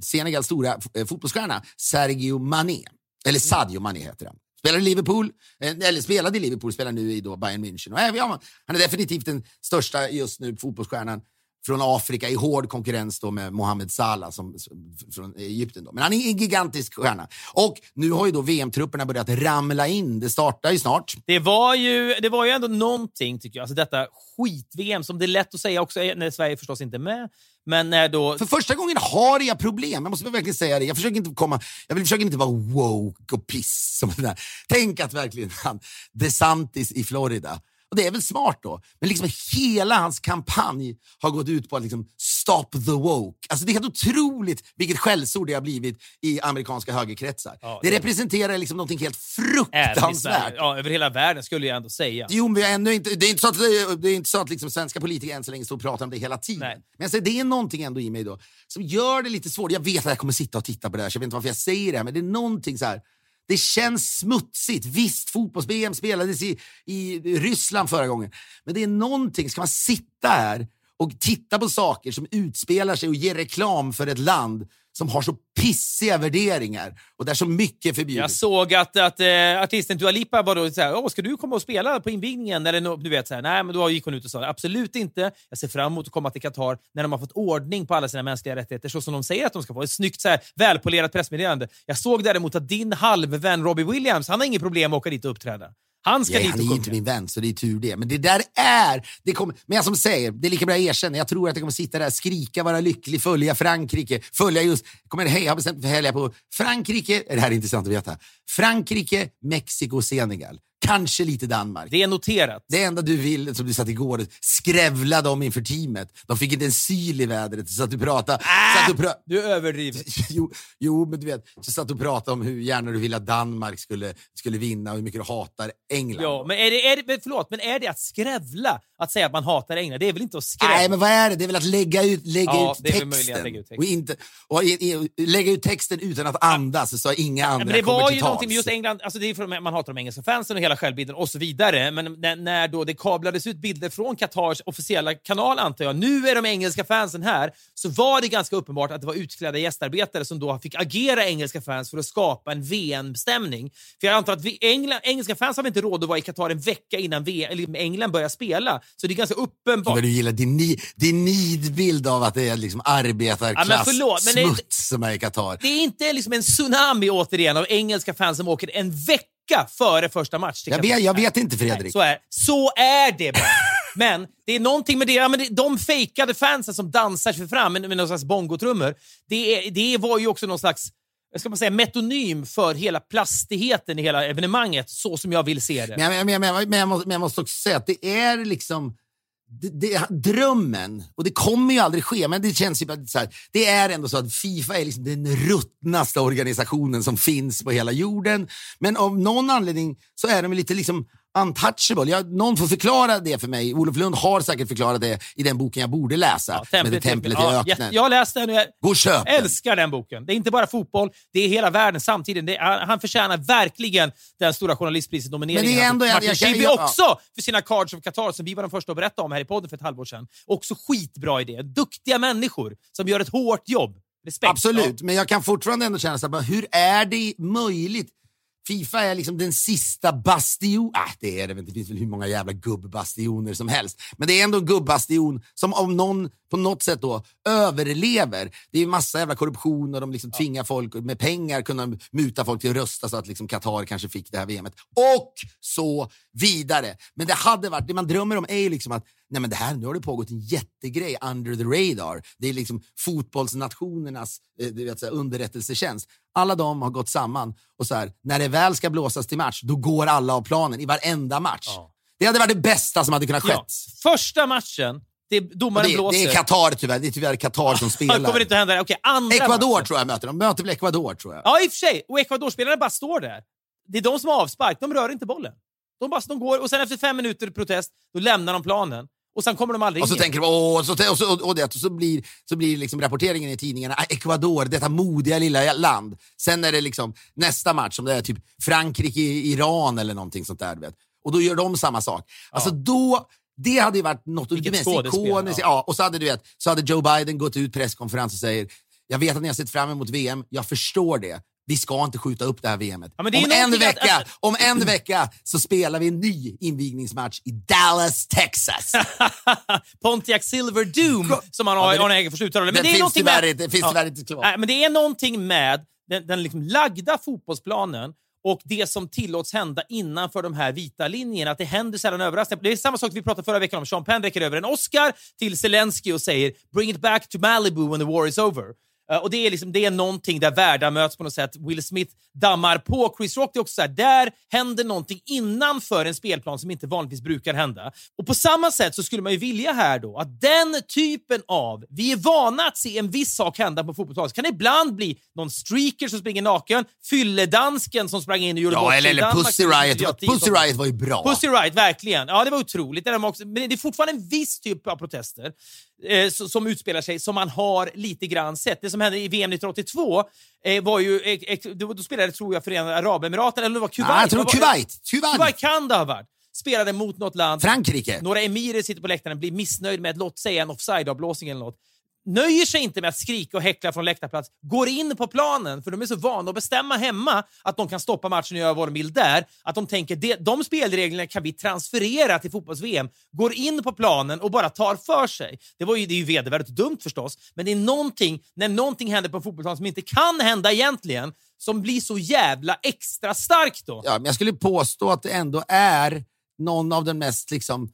Senegals stora fotbollsstjärna Sergio Mané. Eller Sadio Mané heter han. Spelar i Liverpool, eh, eller spelade i Liverpool, spelar nu i då Bayern München. Och, eh, ja, han är definitivt den största just nu fotbollsstjärnan från Afrika i hård konkurrens då med Mohamed Salah som, som, från Egypten. Då. Men han är en gigantisk stjärna. Och nu har ju då VM-trupperna börjat ramla in. Det startar ju snart. Det var ju, det var ju ändå någonting, tycker jag. Alltså detta skit-VM, som det är lätt att säga också när Sverige förstås inte är med. Men när då... För första gången har jag problem. Jag måste verkligen säga det. Jag försöker inte komma, jag vill försöker inte vara woke och piss. Som den där. Tänk att verkligen han, DeSantis i Florida, och det är väl smart då, men liksom hela hans kampanj har gått ut på att liksom stop the woke. Alltså det är helt otroligt vilket skällsord det har blivit i amerikanska högerkretsar. Ja, det det- representerar liksom någonting helt fruktansvärt. Ja, över hela världen skulle jag ändå säga. Jo, men ännu inte, det är inte så att, det är inte så att liksom svenska politiker än så länge står och pratar om det hela tiden. Nej. Men säger, det är någonting ändå i mig då som gör det lite svårt. Jag vet att jag kommer sitta och titta på det här, så jag vet inte varför jag säger det här, men det är någonting så här. Det känns smutsigt. Visst, fotbolls-VM spelades i, i Ryssland förra gången, men det är någonting. Ska man sitta här och titta på saker som utspelar sig och ger reklam för ett land som har så pissiga värderingar och där så mycket är förbjudet. Jag såg att, att eh, artisten Dua Lipa var då såhär, Åh, ska du komma och spela på invigningen? Eller du vet, såhär, nej, men då gick hon ut och sa absolut inte. Jag ser fram emot att komma till Qatar när de har fått ordning på alla sina mänskliga rättigheter, så som de säger att de ska få. Ett snyggt, såhär, välpolerat pressmeddelande. Jag såg däremot att din halvvän Robbie Williams, han har inget problem att åka dit och uppträda. Han ska Ja, dit han är ju inte min vän, så det är tur det. Men det där är... Det kommer, men jag som säger, det är lika bra att erkänna. Jag tror att jag kommer sitta där, skrika, vara lycklig, följa Frankrike. Följa just... Kommer, hej, jag har bestämt mig för att på Frankrike. Det här är intressant att veta. Frankrike, Mexiko, Senegal. Kanske lite Danmark. Det är noterat. Det enda du vill, som du satt igår, skrävlade om inför teamet. De fick inte en syl i vädret, så att du pratade... Så att du pra- Du överdriver. Jo, jo, men du vet, så satt du och pratade om hur gärna du ville att Danmark skulle, skulle vinna och hur mycket du hatar England. Ja, men är det, är det, förlåt, men är det att skrävla att säga att man hatar England? Det är väl inte att skrävla? Nej, men vad är det? Det är väl att lägga ut, lägga Ja, ut det texten. lägga ut texten. Och inte, och lägga ut texten utan att andas, så att inga Ja, andra men det kommer var till ju någonting med just England, alltså det är för att man hatar de engelska fansen och hela självbilden och så vidare. Men när, då det kablades ut bilder från Qatars officiella kanal, antar jag, nu är de engelska fansen här, så var det ganska uppenbart att det var utklädda gästarbetare som då fick agera engelska fans för att skapa en VM-stämning. För jag antar att vi, England, engelska fans har inte råd att vara i Qatar en vecka innan VM, eller England börjar spela. Så det är ganska uppenbart. Men du gillar din, ni, din nidbild av att det är liksom arbetarklass Ja, men förlåt, men det som är i Qatar. Det är inte liksom en tsunami återigen av engelska fans som åker en vecka före första match. Jag vet, jag vet inte Nej, Fredrik. så, är, så är det bara. Men det är någonting med det, ja, men det de fejkade fansen som dansar sig fram med, med någon slags bongotrummor. Det, det var ju också någon slags Eh, ska man säga, metonym för hela plastigheten i hela evenemanget, så som jag vill se det. Men, jag- men, men, men, jag måste, men jag måste också säga att det är liksom det, det, drömmen, och det kommer ju aldrig ske, men det känns ju så här, det är ändå så att Fifa är liksom den ruttnaste organisationen som finns på hela jorden. Men av någon anledning så är de lite liksom untouchable. Jag, någon får förklara det för mig. Olof Lund har säkert förklarat det i den boken jag borde läsa. Ja, med det templet i ja, öknen. jätte- Jag har läst den och jag Gå köp den. älskar den boken. Det är inte bara fotboll, det är hela världen samtidigt. Är, han förtjänar verkligen den stora journalistpriset-nomineringen. Men det är ändå- jag- jag jag- också för sina Cards of Qatar som vi var de första att berätta om här i podden för ett halvår sedan. Också skitbra idé. Duktiga människor som gör ett hårt jobb. Respekt. Absolut, men jag kan fortfarande ändå känna så här, hur är det möjligt? Fifa är liksom den sista bastion... Ah, det är det inte. Det finns väl hur många jävla gubbastioner som helst. Men det är ändå en gubbastion som om någon på något sätt då överlever. Det är ju massa jävla korruption och de liksom tvingar folk med pengar kunna muta folk till att rösta så att liksom Qatar kanske fick det här VMet. Och så vidare. Men det hade varit, det man drömmer om är ju liksom att nej men det här, nu har det pågått en jättegrej under the radar. Det är liksom fotbollsnationernas eh, vet, så här, underrättelsetjänst. Alla de har gått samman och så här, när det väl ska blåsas till match, då går alla av planen i varenda match. Ja. Det hade varit det bästa som hade kunnat Ja. skett. Första matchen, det, domaren Det, blåser. det är Qatar tyvärr. Det är tyvärr Qatar som Det spelar. kommer inte att hända. Okej, andra Ecuador matchen. tror jag möter. De möter väl Ecuador tror jag. Ja, i och för sig. Och Ecuadorspelarna bara står där. Det är de som har avspark. De rör inte bollen. De, bara, de går och sen efter fem minuter protest, då lämnar de planen. Och sen kommer de aldrig Och så in tänker de, åh, så, och så, och det, och så blir, så blir liksom rapporteringen i tidningarna, ah, Ecuador, detta modiga lilla land. Sen är det liksom nästa match, som det är typ Frankrike-Iran eller någonting sånt där. du Vet. Och då gör de samma sak. Alltså då, det hade ju varit något Vilket mest skådespel, ikoniskt. ja. Ja. och så hade, du vet, så hade Joe Biden gått ut presskonferens och säger, jag vet att ni har sett fram emot VM, jag förstår det. Vi ska inte skjuta upp det här VMet. Ja, det om, en vecka, att- om en vecka så spelar vi en ny invigningsmatch i Dallas, Texas. Pontiac Silver Doom, som han har Ja, Arne Hegerfors uttalar. Men Det det är finns tyvärr med... det finns Ja. tyvärr inte. Nej, men det är någonting med den, den liksom lagda fotbollsplanen och det som tillåts hända innanför de här vita linjerna, att det händer sällan överraskande. Det är samma sak vi pratade förra veckan om. Sean Penn räcker över en Oscar till Zelensky och säger “Bring it back to Malibu when the war is over”. Eh, och det är, liksom, det är någonting där världar möts på något sätt. Will Smith dammar på Chris Rock. Det är också så här, där händer någonting innanför en spelplan som inte vanligtvis brukar hända. Och på samma sätt så skulle man ju vilja här då att den typen av... Vi är vana att se en viss sak hända på fotbollsplanen. Så kan det ibland bli någon streaker som springer naken, fylledansken som sprang in och gjorde bort Ja, sig eller, eller. Pussy Riot. tio Pussy. Riot var ju bra. Pussy Riot, verkligen. Ja, det var otroligt. Det, också, men det är fortfarande en viss typ av protester eh, som utspelar sig som man har lite grann sett. Det som hände i VM 1982 eh, var ju... Eh, då då spelade, tror jag, Förenade Arabemiraten, eller det var Kuwait. Nej, jag tror var- Kuwait. Kuwait. Kuwait kan det ha varit. Spelade mot något land. Frankrike. Några emirer sitter på läktaren blir missnöjd med låt säga en offside-avblåsning eller något. Nöjer sig inte med att skrika och häckla från läktarplats, går in på planen, för de är så vana att bestämma hemma att de kan stoppa matchen och göra vad de vill där, att de tänker de, de spelreglerna kan vi transferera till fotbolls-VM. Går in på planen och bara tar för sig. Det, var ju, det är ju vedervärdigt dumt förstås, men det är någonting, när någonting händer på en fotbollsplan som inte kan hända egentligen, som blir så jävla extra starkt då. Ja, men jag skulle påstå att det ändå är någon av den mest, liksom,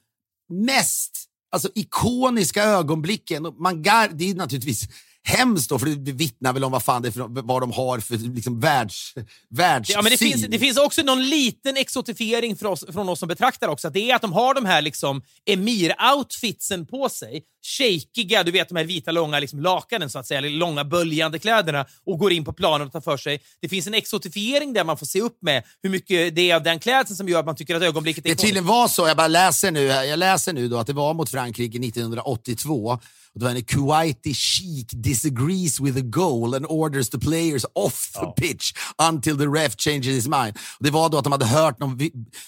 mest alltså, ikoniska ögonblicken. Och Man gar, det är naturligtvis hemskt då, för det vittnar väl om vad, fan det är för, vad de har för liksom, världs, världssyn. Ja, men det, finns, det finns också någon liten exotifiering för oss, från oss som betraktar också. Att det är att de har de här liksom emir-outfitsen på sig. Shakiga, du vet de här vita långa liksom lakanen så att säga, eller långa böljande kläderna och går in på planen och tar för sig. Det finns en exotifiering där man får se upp med hur mycket det är av den klädseln som gör att man tycker att ögonblicket är Det tydligen var så, jag bara läser nu, jag läser nu då att det var mot Frankrike 1982. Och då är det Kuwaiti chic disagrees with the goal and orders the players off the pitch until the ref changes his mind. Och det var då att de hade hört, någon,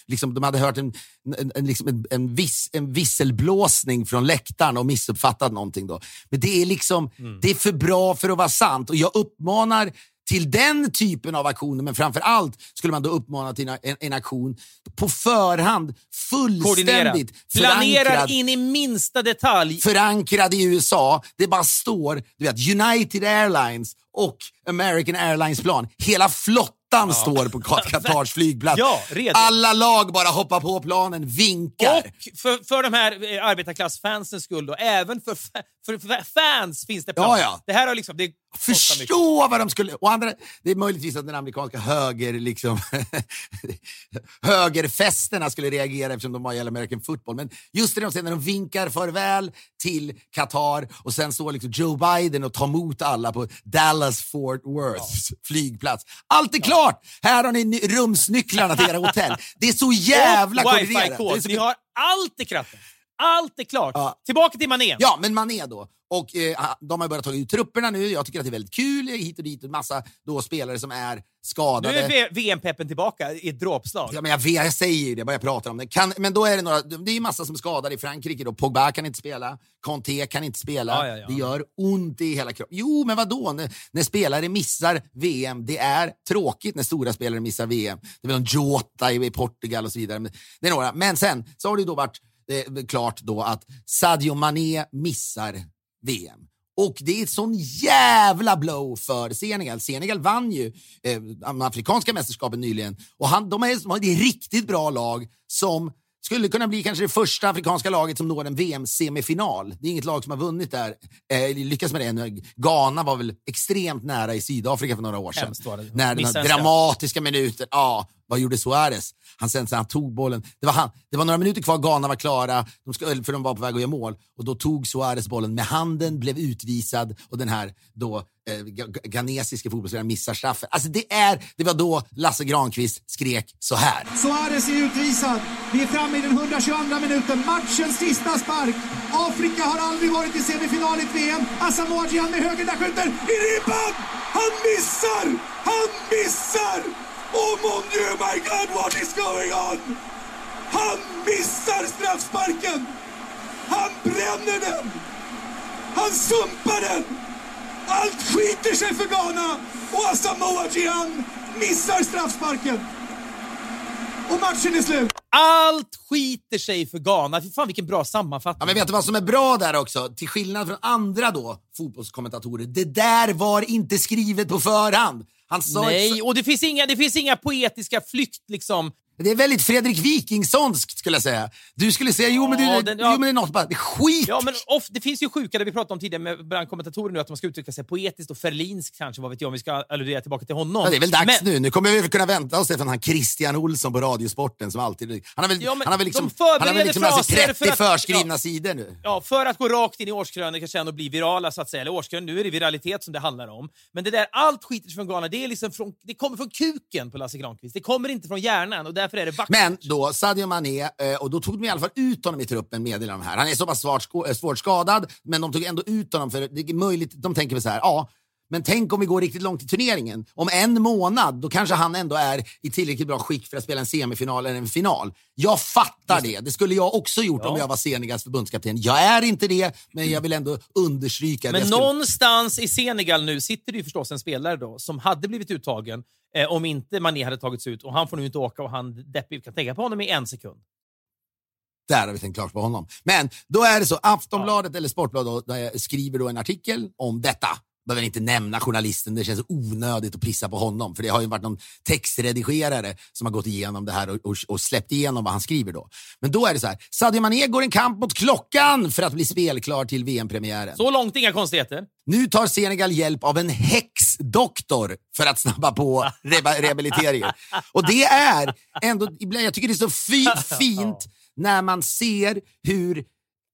liksom, de hade hört en, en, en, liksom en, en, viss, en visselblåsning från läktaren och missuppfattat någonting. Då. Men det är liksom, det är för bra för att vara sant. Och jag uppmanar till den typen av aktioner, men framför allt skulle man då uppmana till en, en, aktion på förhand, fullständigt förankrad, in i minsta detalj. förankrad i USA. Det bara står du vet, United Airlines och American Airlines plan. Hela flottan står på Qatars flygplats. Ja. Alla lag bara hoppar på planen, vinkar. Och för, för de här eh, arbetarklassfansens skull, då, även för, för, för fans finns det plan. Ja, ja. Det här har liksom, det Förstå vad de skulle... Och andra, det är möjligtvis att den amerikanska höger, liksom, högerfesterna skulle reagera eftersom de har i American football. Men just det de säger när de vinkar farväl till Qatar och sen står liksom Joe Biden och tar emot alla på Dallas Fort Worths ja. flygplats. Allt är ja. klart! Här har ni rumsnycklarna till era hotell. Det är så jävla koordinerat. Ni har allt i kratten. Allt är klart. Ja. Tillbaka till Mané. Ja, men Mané då. Och eh, De har börjat ta ut trupperna nu. Jag tycker att det är väldigt kul. Hit och dit. En massa då, spelare som är skadade. Nu är VM-peppen tillbaka i ett dråpslag. Ja, men jag, jag säger det, bara jag pratar om det. Kan, men då är det några, det är massa som är skadade i Frankrike. Då. Pogba kan inte spela, Conte kan inte spela. Ja, ja, ja. Det gör ont i hela kroppen. Jo, men vadå? När, när spelare missar VM, det är tråkigt när stora spelare missar VM. Det är väl en Jota i Portugal och så vidare. Men, det är några. Men sen så har det då varit eh, klart då att Sadio Mané missar VM. Och det är ett sån jävla blow för Senegal. Senegal vann ju eh, afrikanska mästerskapen nyligen och han, de, är, de har ett riktigt bra lag som skulle kunna bli kanske det första afrikanska laget som når en VM-semifinal. Det är inget lag som har vunnit där, eh, lyckats med det ännu. Ghana var väl extremt nära i Sydafrika för några år sedan. När den dramatiska minuten, ja, vad gjorde Suarez? Han, sen, sen han tog bollen. Det var, han, det var några minuter kvar, Ghana var klara, de ska, för de var på väg att göra mål. Och då tog Suarez bollen med handen, blev utvisad och den här då, eh, ghanesiska fotbollsspelaren missar straffen. Alltså det, är, det var då Lasse Granqvist skrek så här. Suarez är utvisad. Vi är framme i den 122 minuten. Matchens sista spark. Afrika har aldrig varit i semifinal i ett VM. Asamoah Gyan med höger, där skjuter i ribban! Han missar! Han missar! Oh mon dieu, my God, what is going on? Han missar straffsparken! Han bränner den! Han sumpar den! Allt skiter sig för Ghana och Asamoah Gyan missar straffsparken. Och matchen är slut. Allt skiter sig för Ghana. Fy fan vilken bra sammanfattning. Ja, men vet du vad som är bra där också? Till skillnad från andra då, fotbollskommentatorer. Det där var inte skrivet på förhand. Han sa Nej, och det finns, inga, det finns inga poetiska flykt liksom det är väldigt Fredrik Wikingssonskt skulle jag säga. Du skulle säga, jo men, det, den, ja. jo, men det är något bara, det är skit! Ja, men off, det finns ju sjuka, det vi pratade om tidigare med bland kommentatorer nu, att man ska uttrycka sig poetiskt och ferlinskt kanske, vad vet jag, om vi ska alludera tillbaka till honom. Ja, det är väl dags men, nu. Nu kommer vi kunna vänta oss det från han Christian Olsson på Radiosporten som alltid... Han har väl, ja, han har väl liksom, han har väl liksom sig 30 för att, förskrivna ja, sidor nu. Ja, för att gå rakt in i årskrönikan sen och bli virala så att säga. Eller årskrönikan, nu är det viralitet som det handlar om. Men det där, allt skiter från Ghana, det, är liksom från, det kommer från kuken på Lasse Granqvist. Det kommer inte från hjärnan och därför är det vackert Men då Sadio Mané, eh, och då tog de i alla fall ut honom i truppen, meddelar de här. Han är så pass svårt, eh, svårt skadad, men de tog ändå ut honom för det är möjligt, de tänker väl så här, ja, men tänk om vi går riktigt långt i turneringen. Om en månad, då kanske han ändå är i tillräckligt bra skick för att spela en semifinal eller en final. Jag fattar det. Det skulle jag också gjort ja. om jag var Senegals förbundskapten. Jag är inte det, men jag vill ändå understryka Men skulle... någonstans i Senegal nu sitter det ju förstås en spelare då som hade blivit uttagen eh, om inte Mané hade tagits ut och han får nu inte åka och han deppig kan tänka på honom i en sekund. Där har vi tänkt klart på honom. Men då är det så, Aftonbladet ja. eller Sportbladet skriver då en artikel om detta behöver inte nämna journalisten, det känns onödigt att pissa på honom. För det har ju varit någon textredigerare som har gått igenom det här och, och, och, släppt igenom vad han skriver då. Men då är det så här, Sadio Mané går en kamp mot klockan för att bli spelklar till VM-premiären. Så långt, inga konstigheter. Nu tar Senegal hjälp av en häxdoktor för att snabba på re rehabiliteringen. Och det är ändå, jag tycker det är så fi fint när man ser hur,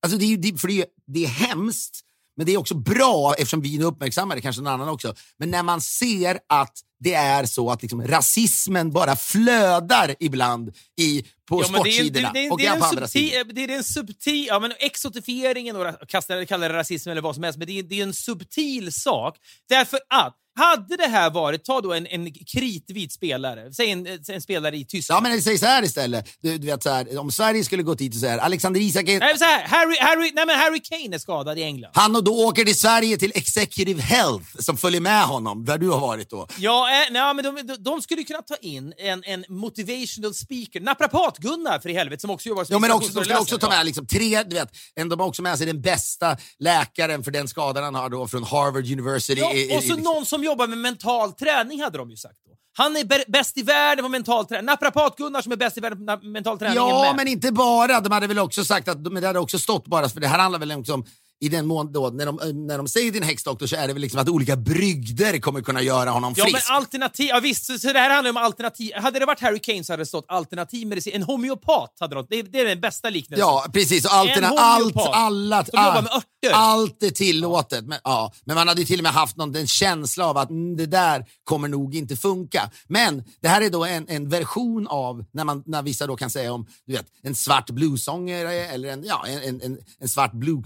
alltså det är, för det är, det är hemskt men det är också bra, eftersom vi nu uppmärksammar det, kanske någon annan också, men när man ser att det är så att liksom, rasismen bara flödar ibland i, på ja, sportsidorna det är, det, det, och det är på andra sidor. Det är en subtil, ja, men exotifieringen, och kalla det rasism eller vad som helst, men det är, det är en subtil sak. Därför att hade det här varit, ta då en, en kritvit spelare, säg en, en spelare i Tyskland. Ja, men säg så här istället. Du, du vet, så här, om Sverige skulle gått hit och säga Alexander Isak... Är... Nej, så här, Harry, Harry, nej, men Harry Kane är skadad i England. Han och då åker till Sverige till Executive Health som följer med honom, där du har varit då. Ja, äh, nej, men de, de, de skulle kunna ta in en, en motivational speaker, naprapat-Gunnar för i helvete, som också jobbar som ja, men också, De skulle också ta med liksom, tre, du vet, de har också med sig den bästa läkaren för den skadan han har då från Harvard University. Ja, och så någon som jobbar med mental träning hade de ju sagt. Då. Han är bäst i världen på mental träning. Naprapat-Gunnar som är bäst i världen på mental träning Ja, men inte bara. De hade väl också sagt att det hade också stått bara, för det här handlar väl om i den mån då, när de, när de säger din häxdoktor så är det väl liksom att olika brygder kommer kunna göra honom Ja, frisk. men alternativ... Ja, visst, så, så det här handlar om alternativ. Hade det varit Harry Kane så hade det stått alternativ medicin. En homeopat hade de. Det, det är den bästa liknelsen. Ja, precis. Och alterna, allt, alla, som jobbar all- med örter. allt är tillåtet. Men, ja, men man hade ju till och med haft någon, en känsla av att mm, det där kommer nog inte funka. Men det här är då en, en version av när, man, när vissa då kan säga om du vet, en svart bluesångare eller en, ja, en, en, en, svart blue,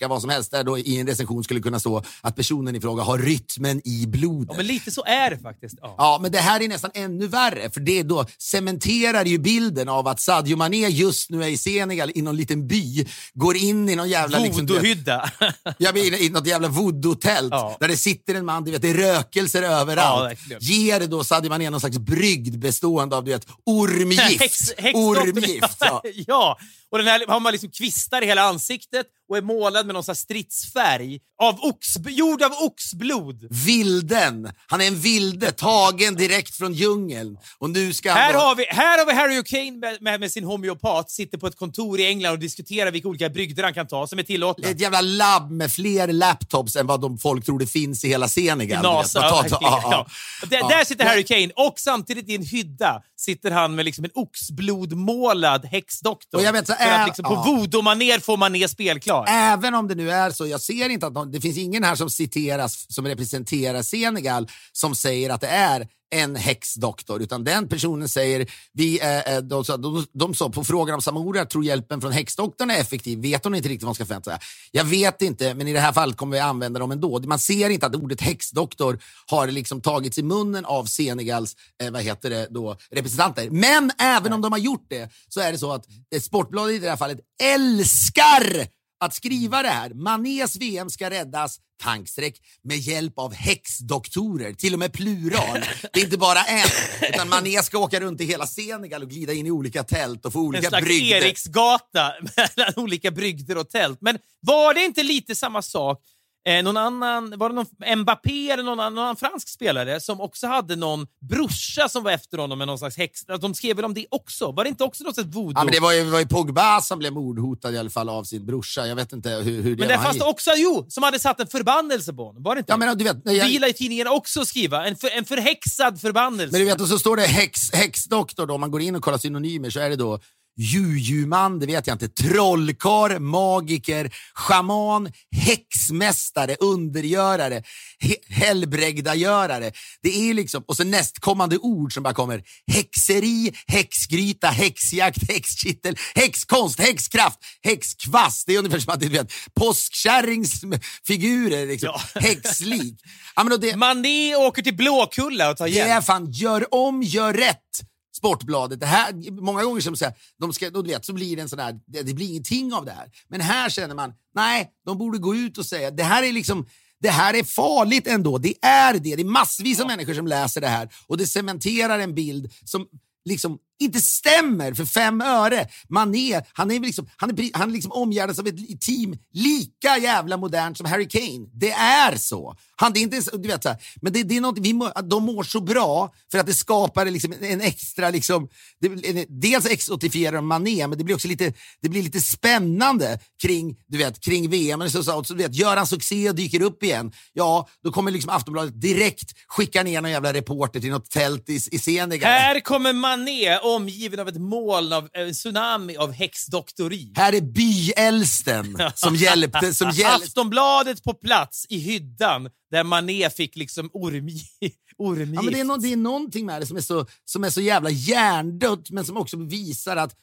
bluesångerska, vad som helst, där då i en recension skulle kunna stå att personen i fråga har rytmen i blodet. Ja, men lite så är det faktiskt. Ja. Ja, men det här är nästan ännu värre, för det då cementerar ju bilden av att Sadio Mané just nu är i Senegal i någon liten by, går in i någon jävla... Liksom, du vet, Voodoo-hydda. jag menar, i något jävla voodoo-tält Ja. där det sitter en man, du vet, det är rökelser Ja, överallt. verkligen. Ger då Sadio Mané någon slags brygd bestående av du vet, ormgift. Häx, häxdoktorn. ormgift. Ja. ja, och den här har man liksom kvistar i hela ansiktet och är målad med någon sån stridsfärg av ox, gjord av oxblod. Vilden. Han är en vilde tagen direkt från djungeln. Och nu ska Här då- har, vi, här har vi Harry Kane med, med, med sin homeopat, sitter på ett kontor i England och diskuterar vilka olika brygder han kan ta som är tillåtna. Ett jävla labb med fler laptops än vad de folk tror det finns i hela Senegal. NASA. ja, ja. ja. Där, där sitter Harry Kane och samtidigt i en hydda sitter han med liksom en oxblodmålad häxdoktor. Och jag vet så För att liksom på ja. voodoo-manér får man ner spelklar. Även om det nu är så, jag ser inte att någon, det finns ingen här som citeras som representerar Senegal som säger att det är en häxdoktor, utan den personen säger, vi, eh, de, de, sa- de, de sa på frågan om Samora tror hjälpen från häxdoktorn är effektiv, vet hon inte riktigt vad hon ska förvänta sig. Jag vet inte, men i det här fallet kommer vi använda dem ändå. Man ser inte att ordet häxdoktor har liksom tagits i munnen av Senegals eh, vad heter det då, representanter. Men även om de har gjort det så är det så att eh, Sportbladet i det här fallet älskar att skriva det här. Manés VM ska räddas tankstreck med hjälp av häxdoktorer, till och med plural. Det är inte bara en, utan Mané ska åka runt i hela Senegal och glida in i olika tält och få En olika slags brygder. Eriksgata mellan olika brygder och tält. Men var det inte lite samma sak Eh, någon annan, var det någon Mbappé eller någon annan, någon annan fransk spelare som också hade någon brorsa som var efter honom med någon slags häx... De skrev väl om det också? Var det inte också något slags voodoo? Ja, men det var ju, det var ju Pogba som blev mordhotad i alla fall av sin brorsa. Jag vet inte hur, hur det Men var. fanns det också, jo, som hade satt en förbannelse på honom. Var det inte? Ja, men du vet, Det jag, gillar ju tidningen också att skriva. En, för, en förhäxad förbannelse. Men du vet, och så står det häx, häxdoktor då, om man går in och kollar synonymer så är det då jujuman, det vet jag inte, trollkarl, magiker, schaman, häxmästare, undergörare, he, helbrägdagörare. Det är liksom, och så nästkommande ord som bara kommer. Häxeri, häxgryta, häxjakt, häxkittel, häxkonst, häxkraft, häxkvast. Det är ungefär som att du vet, påskkärringsfigurer, liksom. Ja. häxlik. Ja, men och det, Mané åker till Blåkulla och tar det hjälp. är fan, gör om, gör rätt. Sportbladet. Det här, många gånger som säger, de ska, då, vet, så blir det en sån här, det, det blir ingenting av det här. Men här känner man, nej, de borde gå ut och säga, det här är liksom, det här är farligt ändå. Det är det. Det är massvis av människor som läser det här och det cementerar en bild som liksom inte stämmer för fem öre. Mané, han är liksom, han är, han är liksom omgärdas av ett team lika jävla modernt som Harry Kane. Det är så. Han, det är inte ens, du vet, så här, men det, det är något, vi må, de mår så bra för att det skapar liksom en extra, liksom, det, en- dels exotifierar de Mané, men det blir också lite, det blir lite spännande kring, du vet, kring VM. Och så, så, så, du vet, gör han succé och dyker upp igen, ja, då kommer liksom Aftonbladet direkt skicka ner någon jävla reporter till något tält i, i Senegal. Här kommer Mané omgiven av ett moln av en tsunami av häxdoktori. Här är byäldsten som hjälpte. Som hjälpte. Aftonbladet på plats i hyddan där Mané fick liksom ormgi, ormgift. Ja, men det, är no, det är någonting med det som är så, som är så jävla hjärndött, men som också visar att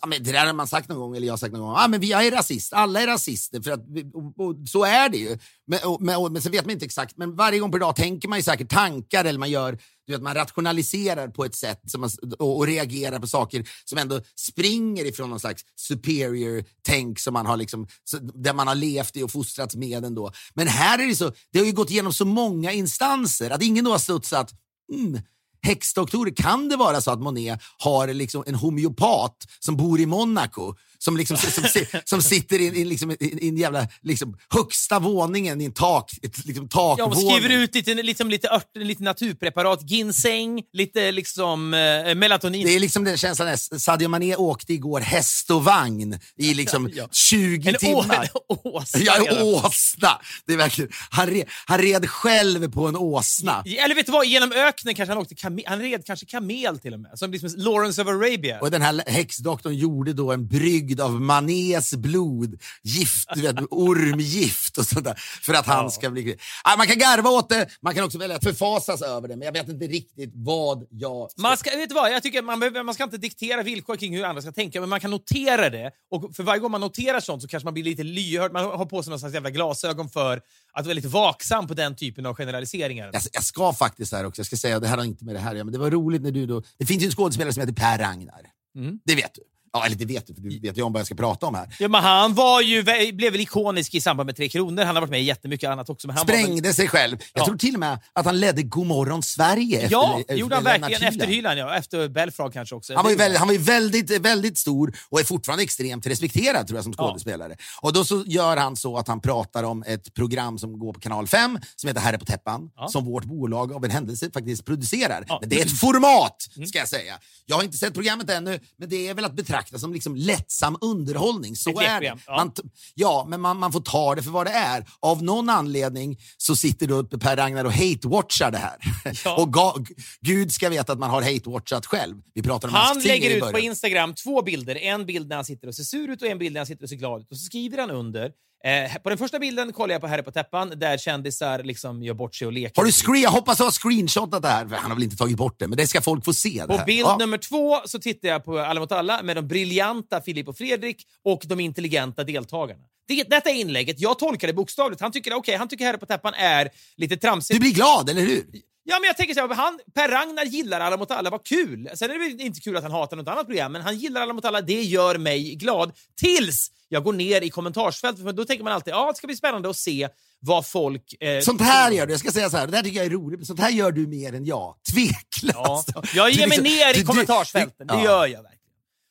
Ja, men det där har man sagt någon gång, eller jag har sagt någon gång. Ah, men jag är rasist, alla är rasister, för att, vi- och, och, så är det ju. Men, och, men, och, men sen vet man inte exakt, men varje gång per dag tänker man ju säkert tankar eller man gör, du vet, man rationaliserar på ett sätt som man, och, och reagerar på saker som ändå springer ifrån någon slags superior tänk som man har liksom, där man har levt i och fostrats med ändå. Men här är det så, det har ju gått igenom så många instanser att ingen då har studsat, mm, häxdoktorer. Kan det vara så att Monet har liksom en homeopat som bor i Monaco som, liksom, som, som, sitter i, i, liksom, i en jävla liksom, högsta våningen i en tak, ett, liksom, Ja, takvåning. skriver ut lite, liksom, lite örter, lite naturpreparat, ginseng, lite liksom eh, melatonin. Det är liksom den känslan, när Sadio Mané åkte igår häst och vagn i liksom Ja. 20 en å- timmar. en åsna. Ja, en åsna! Det är verkligen, han, red, han red själv på en åsna. Eller vet du vad, genom öknen kanske han åkte kamel, han red kanske kamel till och med. Som liksom Lawrence of Arabia. Och den här häxdoktorn gjorde då en brygd av manés blod, gift, vet, ormgift och sånt där, för att han ska bli... Man kan garva åt det, man kan också välja att förfasas över det, men jag vet inte riktigt vad jag... ska- Man ska, vet du vad, jag tycker man, behöver, man ska inte diktera villkor kring hur andra ska tänka, men man kan notera det. Och för varje gång man noterar sånt så kanske man blir lite lyhörd. Man har på sig någon slags jävla glasögon för att vara lite vaksam på den typen av generaliseringar. Jag, jag ska faktiskt här också, jag ska säga, det här har inte med det här men det var roligt när du då... Det finns ju en skådespelare som heter Per Ragnar. Mm. Det vet du. Ja, eller det vet du, för du vet ju om vad jag ska prata om här. Ja, men han var ju, blev väl ikonisk i samband med Tre Kronor. Han har varit med i jättemycket annat också. Men han var Sprängde sig själv. Jag Ja. tror till och med att han ledde Godmorgon Sverige ja, efter, gjorde han verkligen. Efter Hyland, ja. Efter Belfrage kanske också. Han var, ju väldigt, han var ju väldigt, väldigt stor och är fortfarande extremt respekterad tror jag som skådespelare. Och då så gör han så att han pratar om ett program som går på kanal 5 som heter Herre på täppan, Ja. som vårt bolag av en händelse faktiskt producerar. Ja. Men det är ett format, ska jag säga. Jag har inte sett programmet ännu, men det är väl att betrakta som liksom lättsam underhållning. Så Ett är det. ja. Man, ja, men man, man får ta det för vad det är. Av någon anledning så sitter då Per Ragnar och hate-watchar det här. Ja. och ga, Gud ska veta att man har hate-watchat själv. Vi pratade om Han lägger ut på. Instagram två bilder. En bild när han sitter och ser sur ut och en bild när han sitter och ser glad ut. Och så skriver han under. Eh, på den första bilden kollar jag på Herre på täppan där kändisar liksom gör bort sig och leker. Har du screen, jag hoppas du har screenshotat det här, han har väl inte tagit bort det, men det ska folk få se. På bild Ja. nummer två så tittar jag på Alla mot alla med de briljanta Filip och Fredrik och de intelligenta deltagarna. Det, detta är inlägget. Jag tolkar det bokstavligt. Han tycker, okay, han tycker Herre på täppan är lite tramsigt. Du blir glad, eller hur? Ja, men jag tänker så här, han, Per Ragnar gillar Alla mot alla, vad kul! Sen är det väl inte kul att han hatar något annat program, men han gillar Alla mot alla, det gör mig glad. Tills jag går ner i kommentarsfältet, för då tänker man alltid ja, det ska bli spännande att se vad folk... Eh, Sånt här gör du. Jag ska säga så här, det där tycker jag är roligt, men sånt här gör du mer än jag. Ja, Tveklöst. jag Du ger mig liksom- ner i kommentarsfälten, det ja. gör jag verkligen.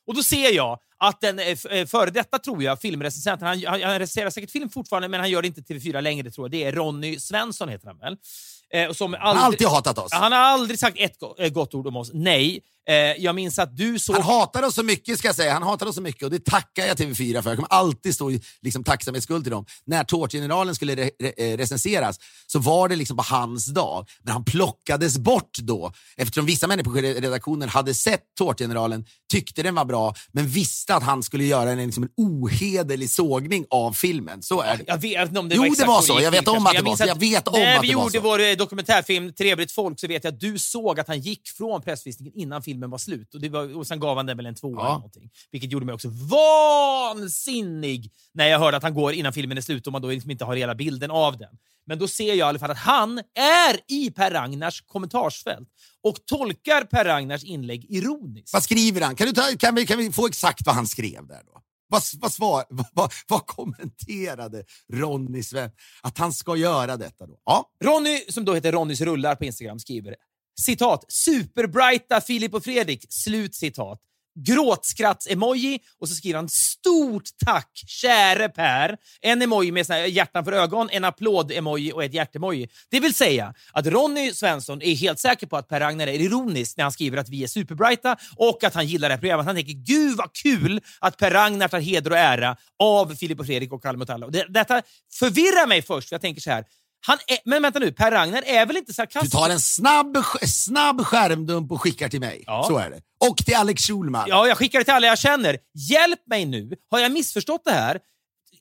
Och då ser jag att den eh, eh, före detta, tror jag, filmrecensenten, han, han, han recenserar säkert film fortfarande, men han gör det inte TV4 längre, tror jag. Det är Ronny Svensson, heter han väl? Eh, som Han har alltid hatat oss. Han har aldrig sagt ett eh, gott ord om oss. Nej. Eh, jag minns att du såg... Han hatar oss så mycket, ska jag säga. Han hatar oss så mycket och det tackar jag TV4 för. Jag kommer alltid stå i liksom, tacksamhetsskuld till dem. När Tårtgeneralen skulle re re eh, recenseras så var det liksom på hans dag, men han plockades bort då. Eftersom vissa människor i redaktionen hade sett Tårtgeneralen, tyckte den var bra, men visste att han skulle göra en, liksom, en ohederlig sågning av filmen. Så är det. Jag vet inte om det Jo, var det var så Jag vet om att det var så. Jag vet om när att vi det var gjorde så. vår eh, dokumentärfilm Trevligt folk så vet jag att du såg att han gick från pressvisningen innan filmen var slut. Och, det var, och sen gav han den väl en tvåa Ja. eller någonting. Vilket gjorde mig också vansinnig när jag hörde att han går innan filmen är slut och man då liksom inte har hela bilden av den. Men då ser jag i alla fall att han är i Per Ragnars kommentarsfält och tolkar Per Ragnars inlägg ironiskt. Vad skriver han? Kan, du ta, kan, vi, kan vi få exakt vad han skrev där då? Vad, vad, svar, vad, vad kommenterade Ronny Sven att han ska göra detta då? Ja, Ronny, som då heter Ronnys rullar på Instagram, skriver citat superbrighta Filip och Fredrik, slut citat. Gråtskratts-emoji och så skriver han stort tack käre Per. En emoji med såna hjärtan för ögon, en applåd-emoji och ett hjärt-emoji. Det vill säga att Ronny Svensson är helt säker på att Per Ragnar är ironisk när han skriver att vi är superbrighta och att han gillar det här programmet. Han tänker gud vad kul att Per Ragnar tar heder och ära av Filip och Fredrik och Kalle mot alla. Detta förvirrar mig först, för jag tänker så här. Han är, men vänta nu, Per Ragnar är väl inte du sarkastisk? tar en snabb, snabb skärmdump och skickar till mig. Ja. Så är det. Och till Alex Schulman. Ja, jag skickar det till alla jag känner. Hjälp mig nu. Har jag missförstått det här?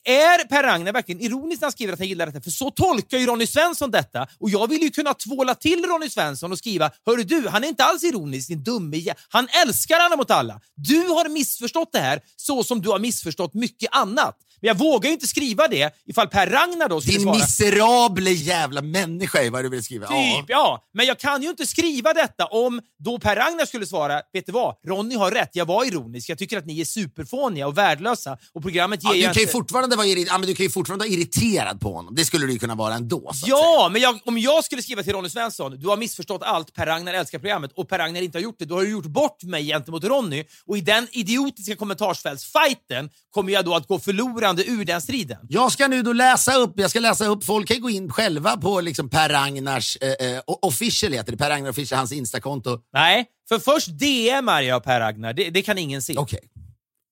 Är Per Ragnar verkligen ironisk när han skriver att han gillar detta? För så tolkar ju Ronny Svensson detta. Och jag vill ju kunna tvåla till Ronny Svensson och skriva Hörru du, han är inte alls ironisk, din dumme jä-" Han älskar alla mot alla. Du har missförstått det här så som du har missförstått mycket annat. Men jag vågar ju inte skriva det ifall Per Ragnar då skulle Din svara miserable jävla människa är vad du vill skriva. Typ, ja. Men jag kan ju inte skriva detta om då Per Ragnar skulle svara, vet du vad? Ronny har rätt, jag var ironisk. Jag tycker att ni är superfåniga och värdelösa och programmet ger Ja, du kan ju inte... fortfarande fortfarande vara irri- ja, men du kan ju fortfarande vara irriterad på honom. Det skulle du ju kunna vara ändå. Att säga. Ja, men jag, om jag skulle skriva till Ronny Svensson, du har missförstått allt, Per Ragnar älskar programmet och Per Ragnar inte har gjort det, då har du gjort bort mig gentemot Ronny och i den idiotiska kommentarsfältsfighten kommer jag då att gå förlorande ur den striden. Jag ska nu då läsa upp, jag ska läsa upp, folk kan gå in själva på liksom Per Ragnars, eh, eh, official heter det, Per Ragnar official, hans instakonto. Nej, för först DMar jag Per Ragnar, det, det kan ingen se. Okej.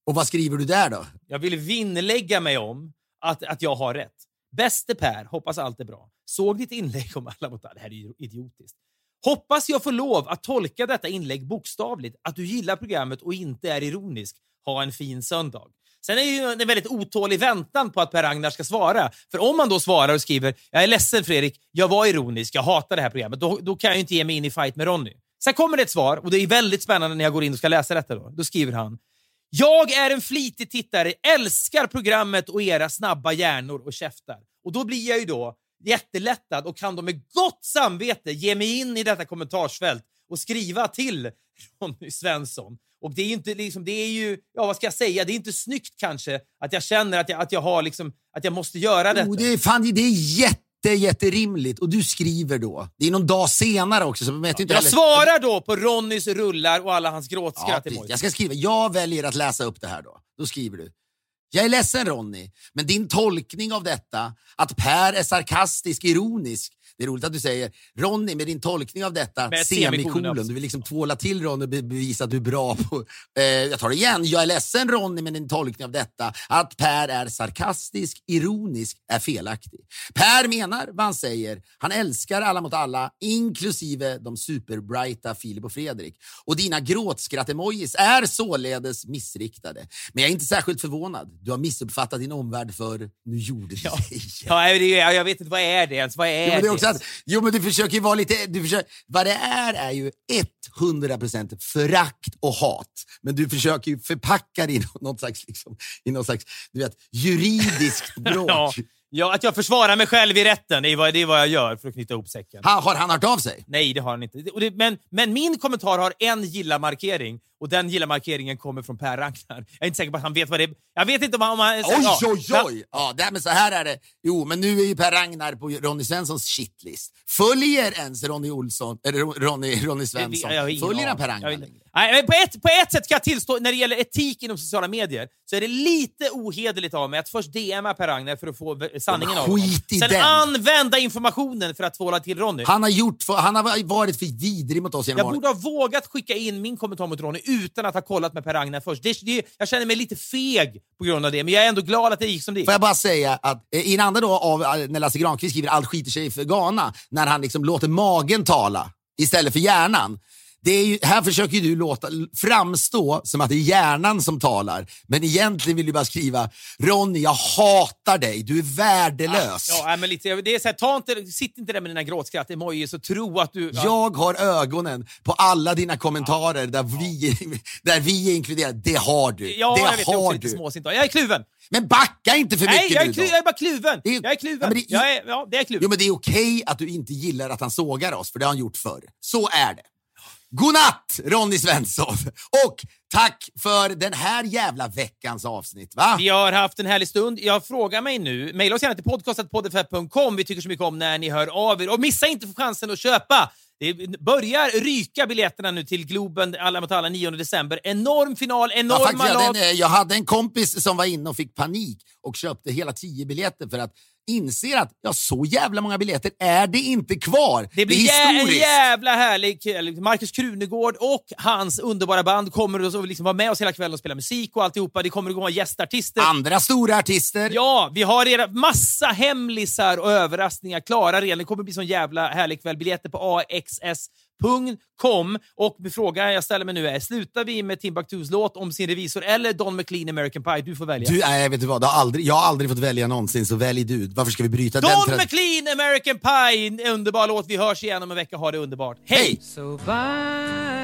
Och vad skriver du där då? Jag vill vinnlägga mig om att, att jag har rätt. Bäste Per, hoppas allt är bra. Såg ditt inlägg om alla mot alla. Det här är ju idiotiskt. Hoppas jag får lov att tolka detta inlägg bokstavligt, att du gillar programmet och inte är ironisk. Ha en fin söndag. Sen är det ju en väldigt otålig väntan på att Per Ragnar ska svara. För om man då svarar och skriver “Jag är ledsen Fredrik, jag var ironisk, jag hatar det här programmet”, då, då kan jag ju inte ge mig in i fight med Ronny. Sen kommer det ett svar och det är väldigt spännande när jag går in och ska läsa detta. Då, då skriver han jag är en flitig tittare, älskar programmet och era snabba hjärnor och käftar. Och då blir jag ju då jättelättad och kan då med gott samvete ge mig in i detta kommentarsfält och skriva till Ronny Svensson. Och det är ju inte liksom, det är ju, ja vad ska jag säga, det är inte snyggt kanske att jag känner att jag, att jag har liksom, att jag måste göra detta. Oh, det, är, fan, det är jätte, jätterimligt. Och du skriver då. Det är någon dag senare också. Så man vet ju inte Jag heller- svarar då på Ronnys rullar och alla hans Ja, gråtskratt emojis. jag ska skriva, jag väljer att läsa upp det här då. Då skriver du. Jag är ledsen Ronny, men din tolkning av detta, att Per är sarkastisk, ironisk. Det är roligt att du säger Ronny, med din tolkning av detta, Med semikolon. Du vill liksom tvåla till Ronny och be- bevisa att du är bra på... Eh, jag tar det igen. Jag är ledsen Ronny, med din tolkning av detta, att Per är sarkastisk, ironisk, är felaktig. Per menar vad han säger. Han älskar alla mot alla, inklusive de superbrighta Filip och Fredrik. Och dina gråtskratt-emojis är således missriktade. Men jag är inte särskilt förvånad. Du har missuppfattat din omvärld för nu gjorde du Ja. det igen. Ja, jag vet inte, vad är det ens? Vad är Jo det att, jo, men du försöker ju vara lite... Du försöker, vad det är är ju 100% förakt och hat. Men du försöker ju förpacka det i något slags, liksom, i något slags du vet, juridiskt bråk. Ja, ja, att jag försvarar mig själv i rätten, det är, vad, det är vad jag gör för att knyta ihop säcken. Ha, har han hört av sig? Nej, det har han inte. Det, men, men min kommentar har en gilla-markering och den gilla-markeringen kommer från Per Ragnar. Jag är inte säker på att han vet vad det är. Jag vet inte om han... Om han Oj, ja, oj, oj! Ja, där, men så här är det. Jo, men nu är ju Per Ragnar på Ronny Svenssons shitlist. Följer ens Ronny Olsson, eller Ronny, Ronny Svensson, följer han. Per Ragnar längre? Nej, på, ett, på ett sätt ska jag tillstå, när det gäller etik inom sociala medier, så är det lite ohederligt av mig att först DMa Per Ragnar för att få sanningen av honom. Sen den. använda informationen för att tvåla till Ronny. Han har, gjort, han har varit för vidrig mot oss genom Jag borde ha vågat skicka in min kommentar mot Ronny utan att ha kollat med Per Ragnar först. Det, det, jag känner mig lite feg på grund av det, men jag är ändå glad att det gick som det gick. Får jag bara säga att eh, i en andra då av eh, när Lasse Granqvist skriver Allt skiter sig för Ghana, när han liksom låter magen tala istället för hjärnan. Ju, här försöker du låta, framstå som att det är hjärnan som talar, men egentligen vill du bara skriva Ronny, jag hatar dig, du är värdelös. Ja, nej, men lite, det är så här, ta inte, sitt inte där med dina gråtskratt-emojis och tro att du... Ja. Jag har ögonen på alla dina kommentarer där, vi, där vi är inkluderade. Det har du. Ja, det jag vet, jag har lite du. småsint. Jag är kluven! Men backa inte för Nej, mycket jag är, nu jag är bara kluven! Det är- jag är kluven. Ja, men det- jag är, ja, det är kluven. Jo, men det är okej att du inte gillar att han sågar oss, för det har han gjort förr. Så är det. Godnatt Ronny Svensson! Och tack för den här jävla veckans avsnitt. Va? Vi har haft en härlig stund. Jag frågar mig nu, mejla oss gärna till podcastetpoddfett.com. Vi tycker så mycket om när ni hör av er. Och missa inte chansen att köpa! Det börjar ryka biljetterna nu till Globen alla mot alla 9 december. Enorm final, Ja, enorma faktiskt, jag, hade en, jag hade en kompis som var inne och fick panik och köpte hela tio biljetter för att inse att ja, så jävla många biljetter är det inte kvar. Det blir är jä jävla härlig kväll. Markus Krunegård och hans underbara band kommer att liksom vara med oss hela kvällen och spela musik och alltihopa. Det kommer att gå gästartister. Andra stora artister. Ja, vi har era massa hemlisar och överraskningar klara redan. Det kommer bli sån jävla härlig kväll. Biljetter på axs.com. Och frågan jag ställer mig nu är, slutar vi med Timbuktus låt om sin revisor eller Don McLean American Pie? Du får välja. Du, nej, vet du vad? Det har aldrig, jag har aldrig fått välja någonsin, så välj du. Varför ska vi bryta den Don McLean American Pie! En underbar låt. Vi hörs igen om en vecka. Ha det underbart. Hej! Hej! So bye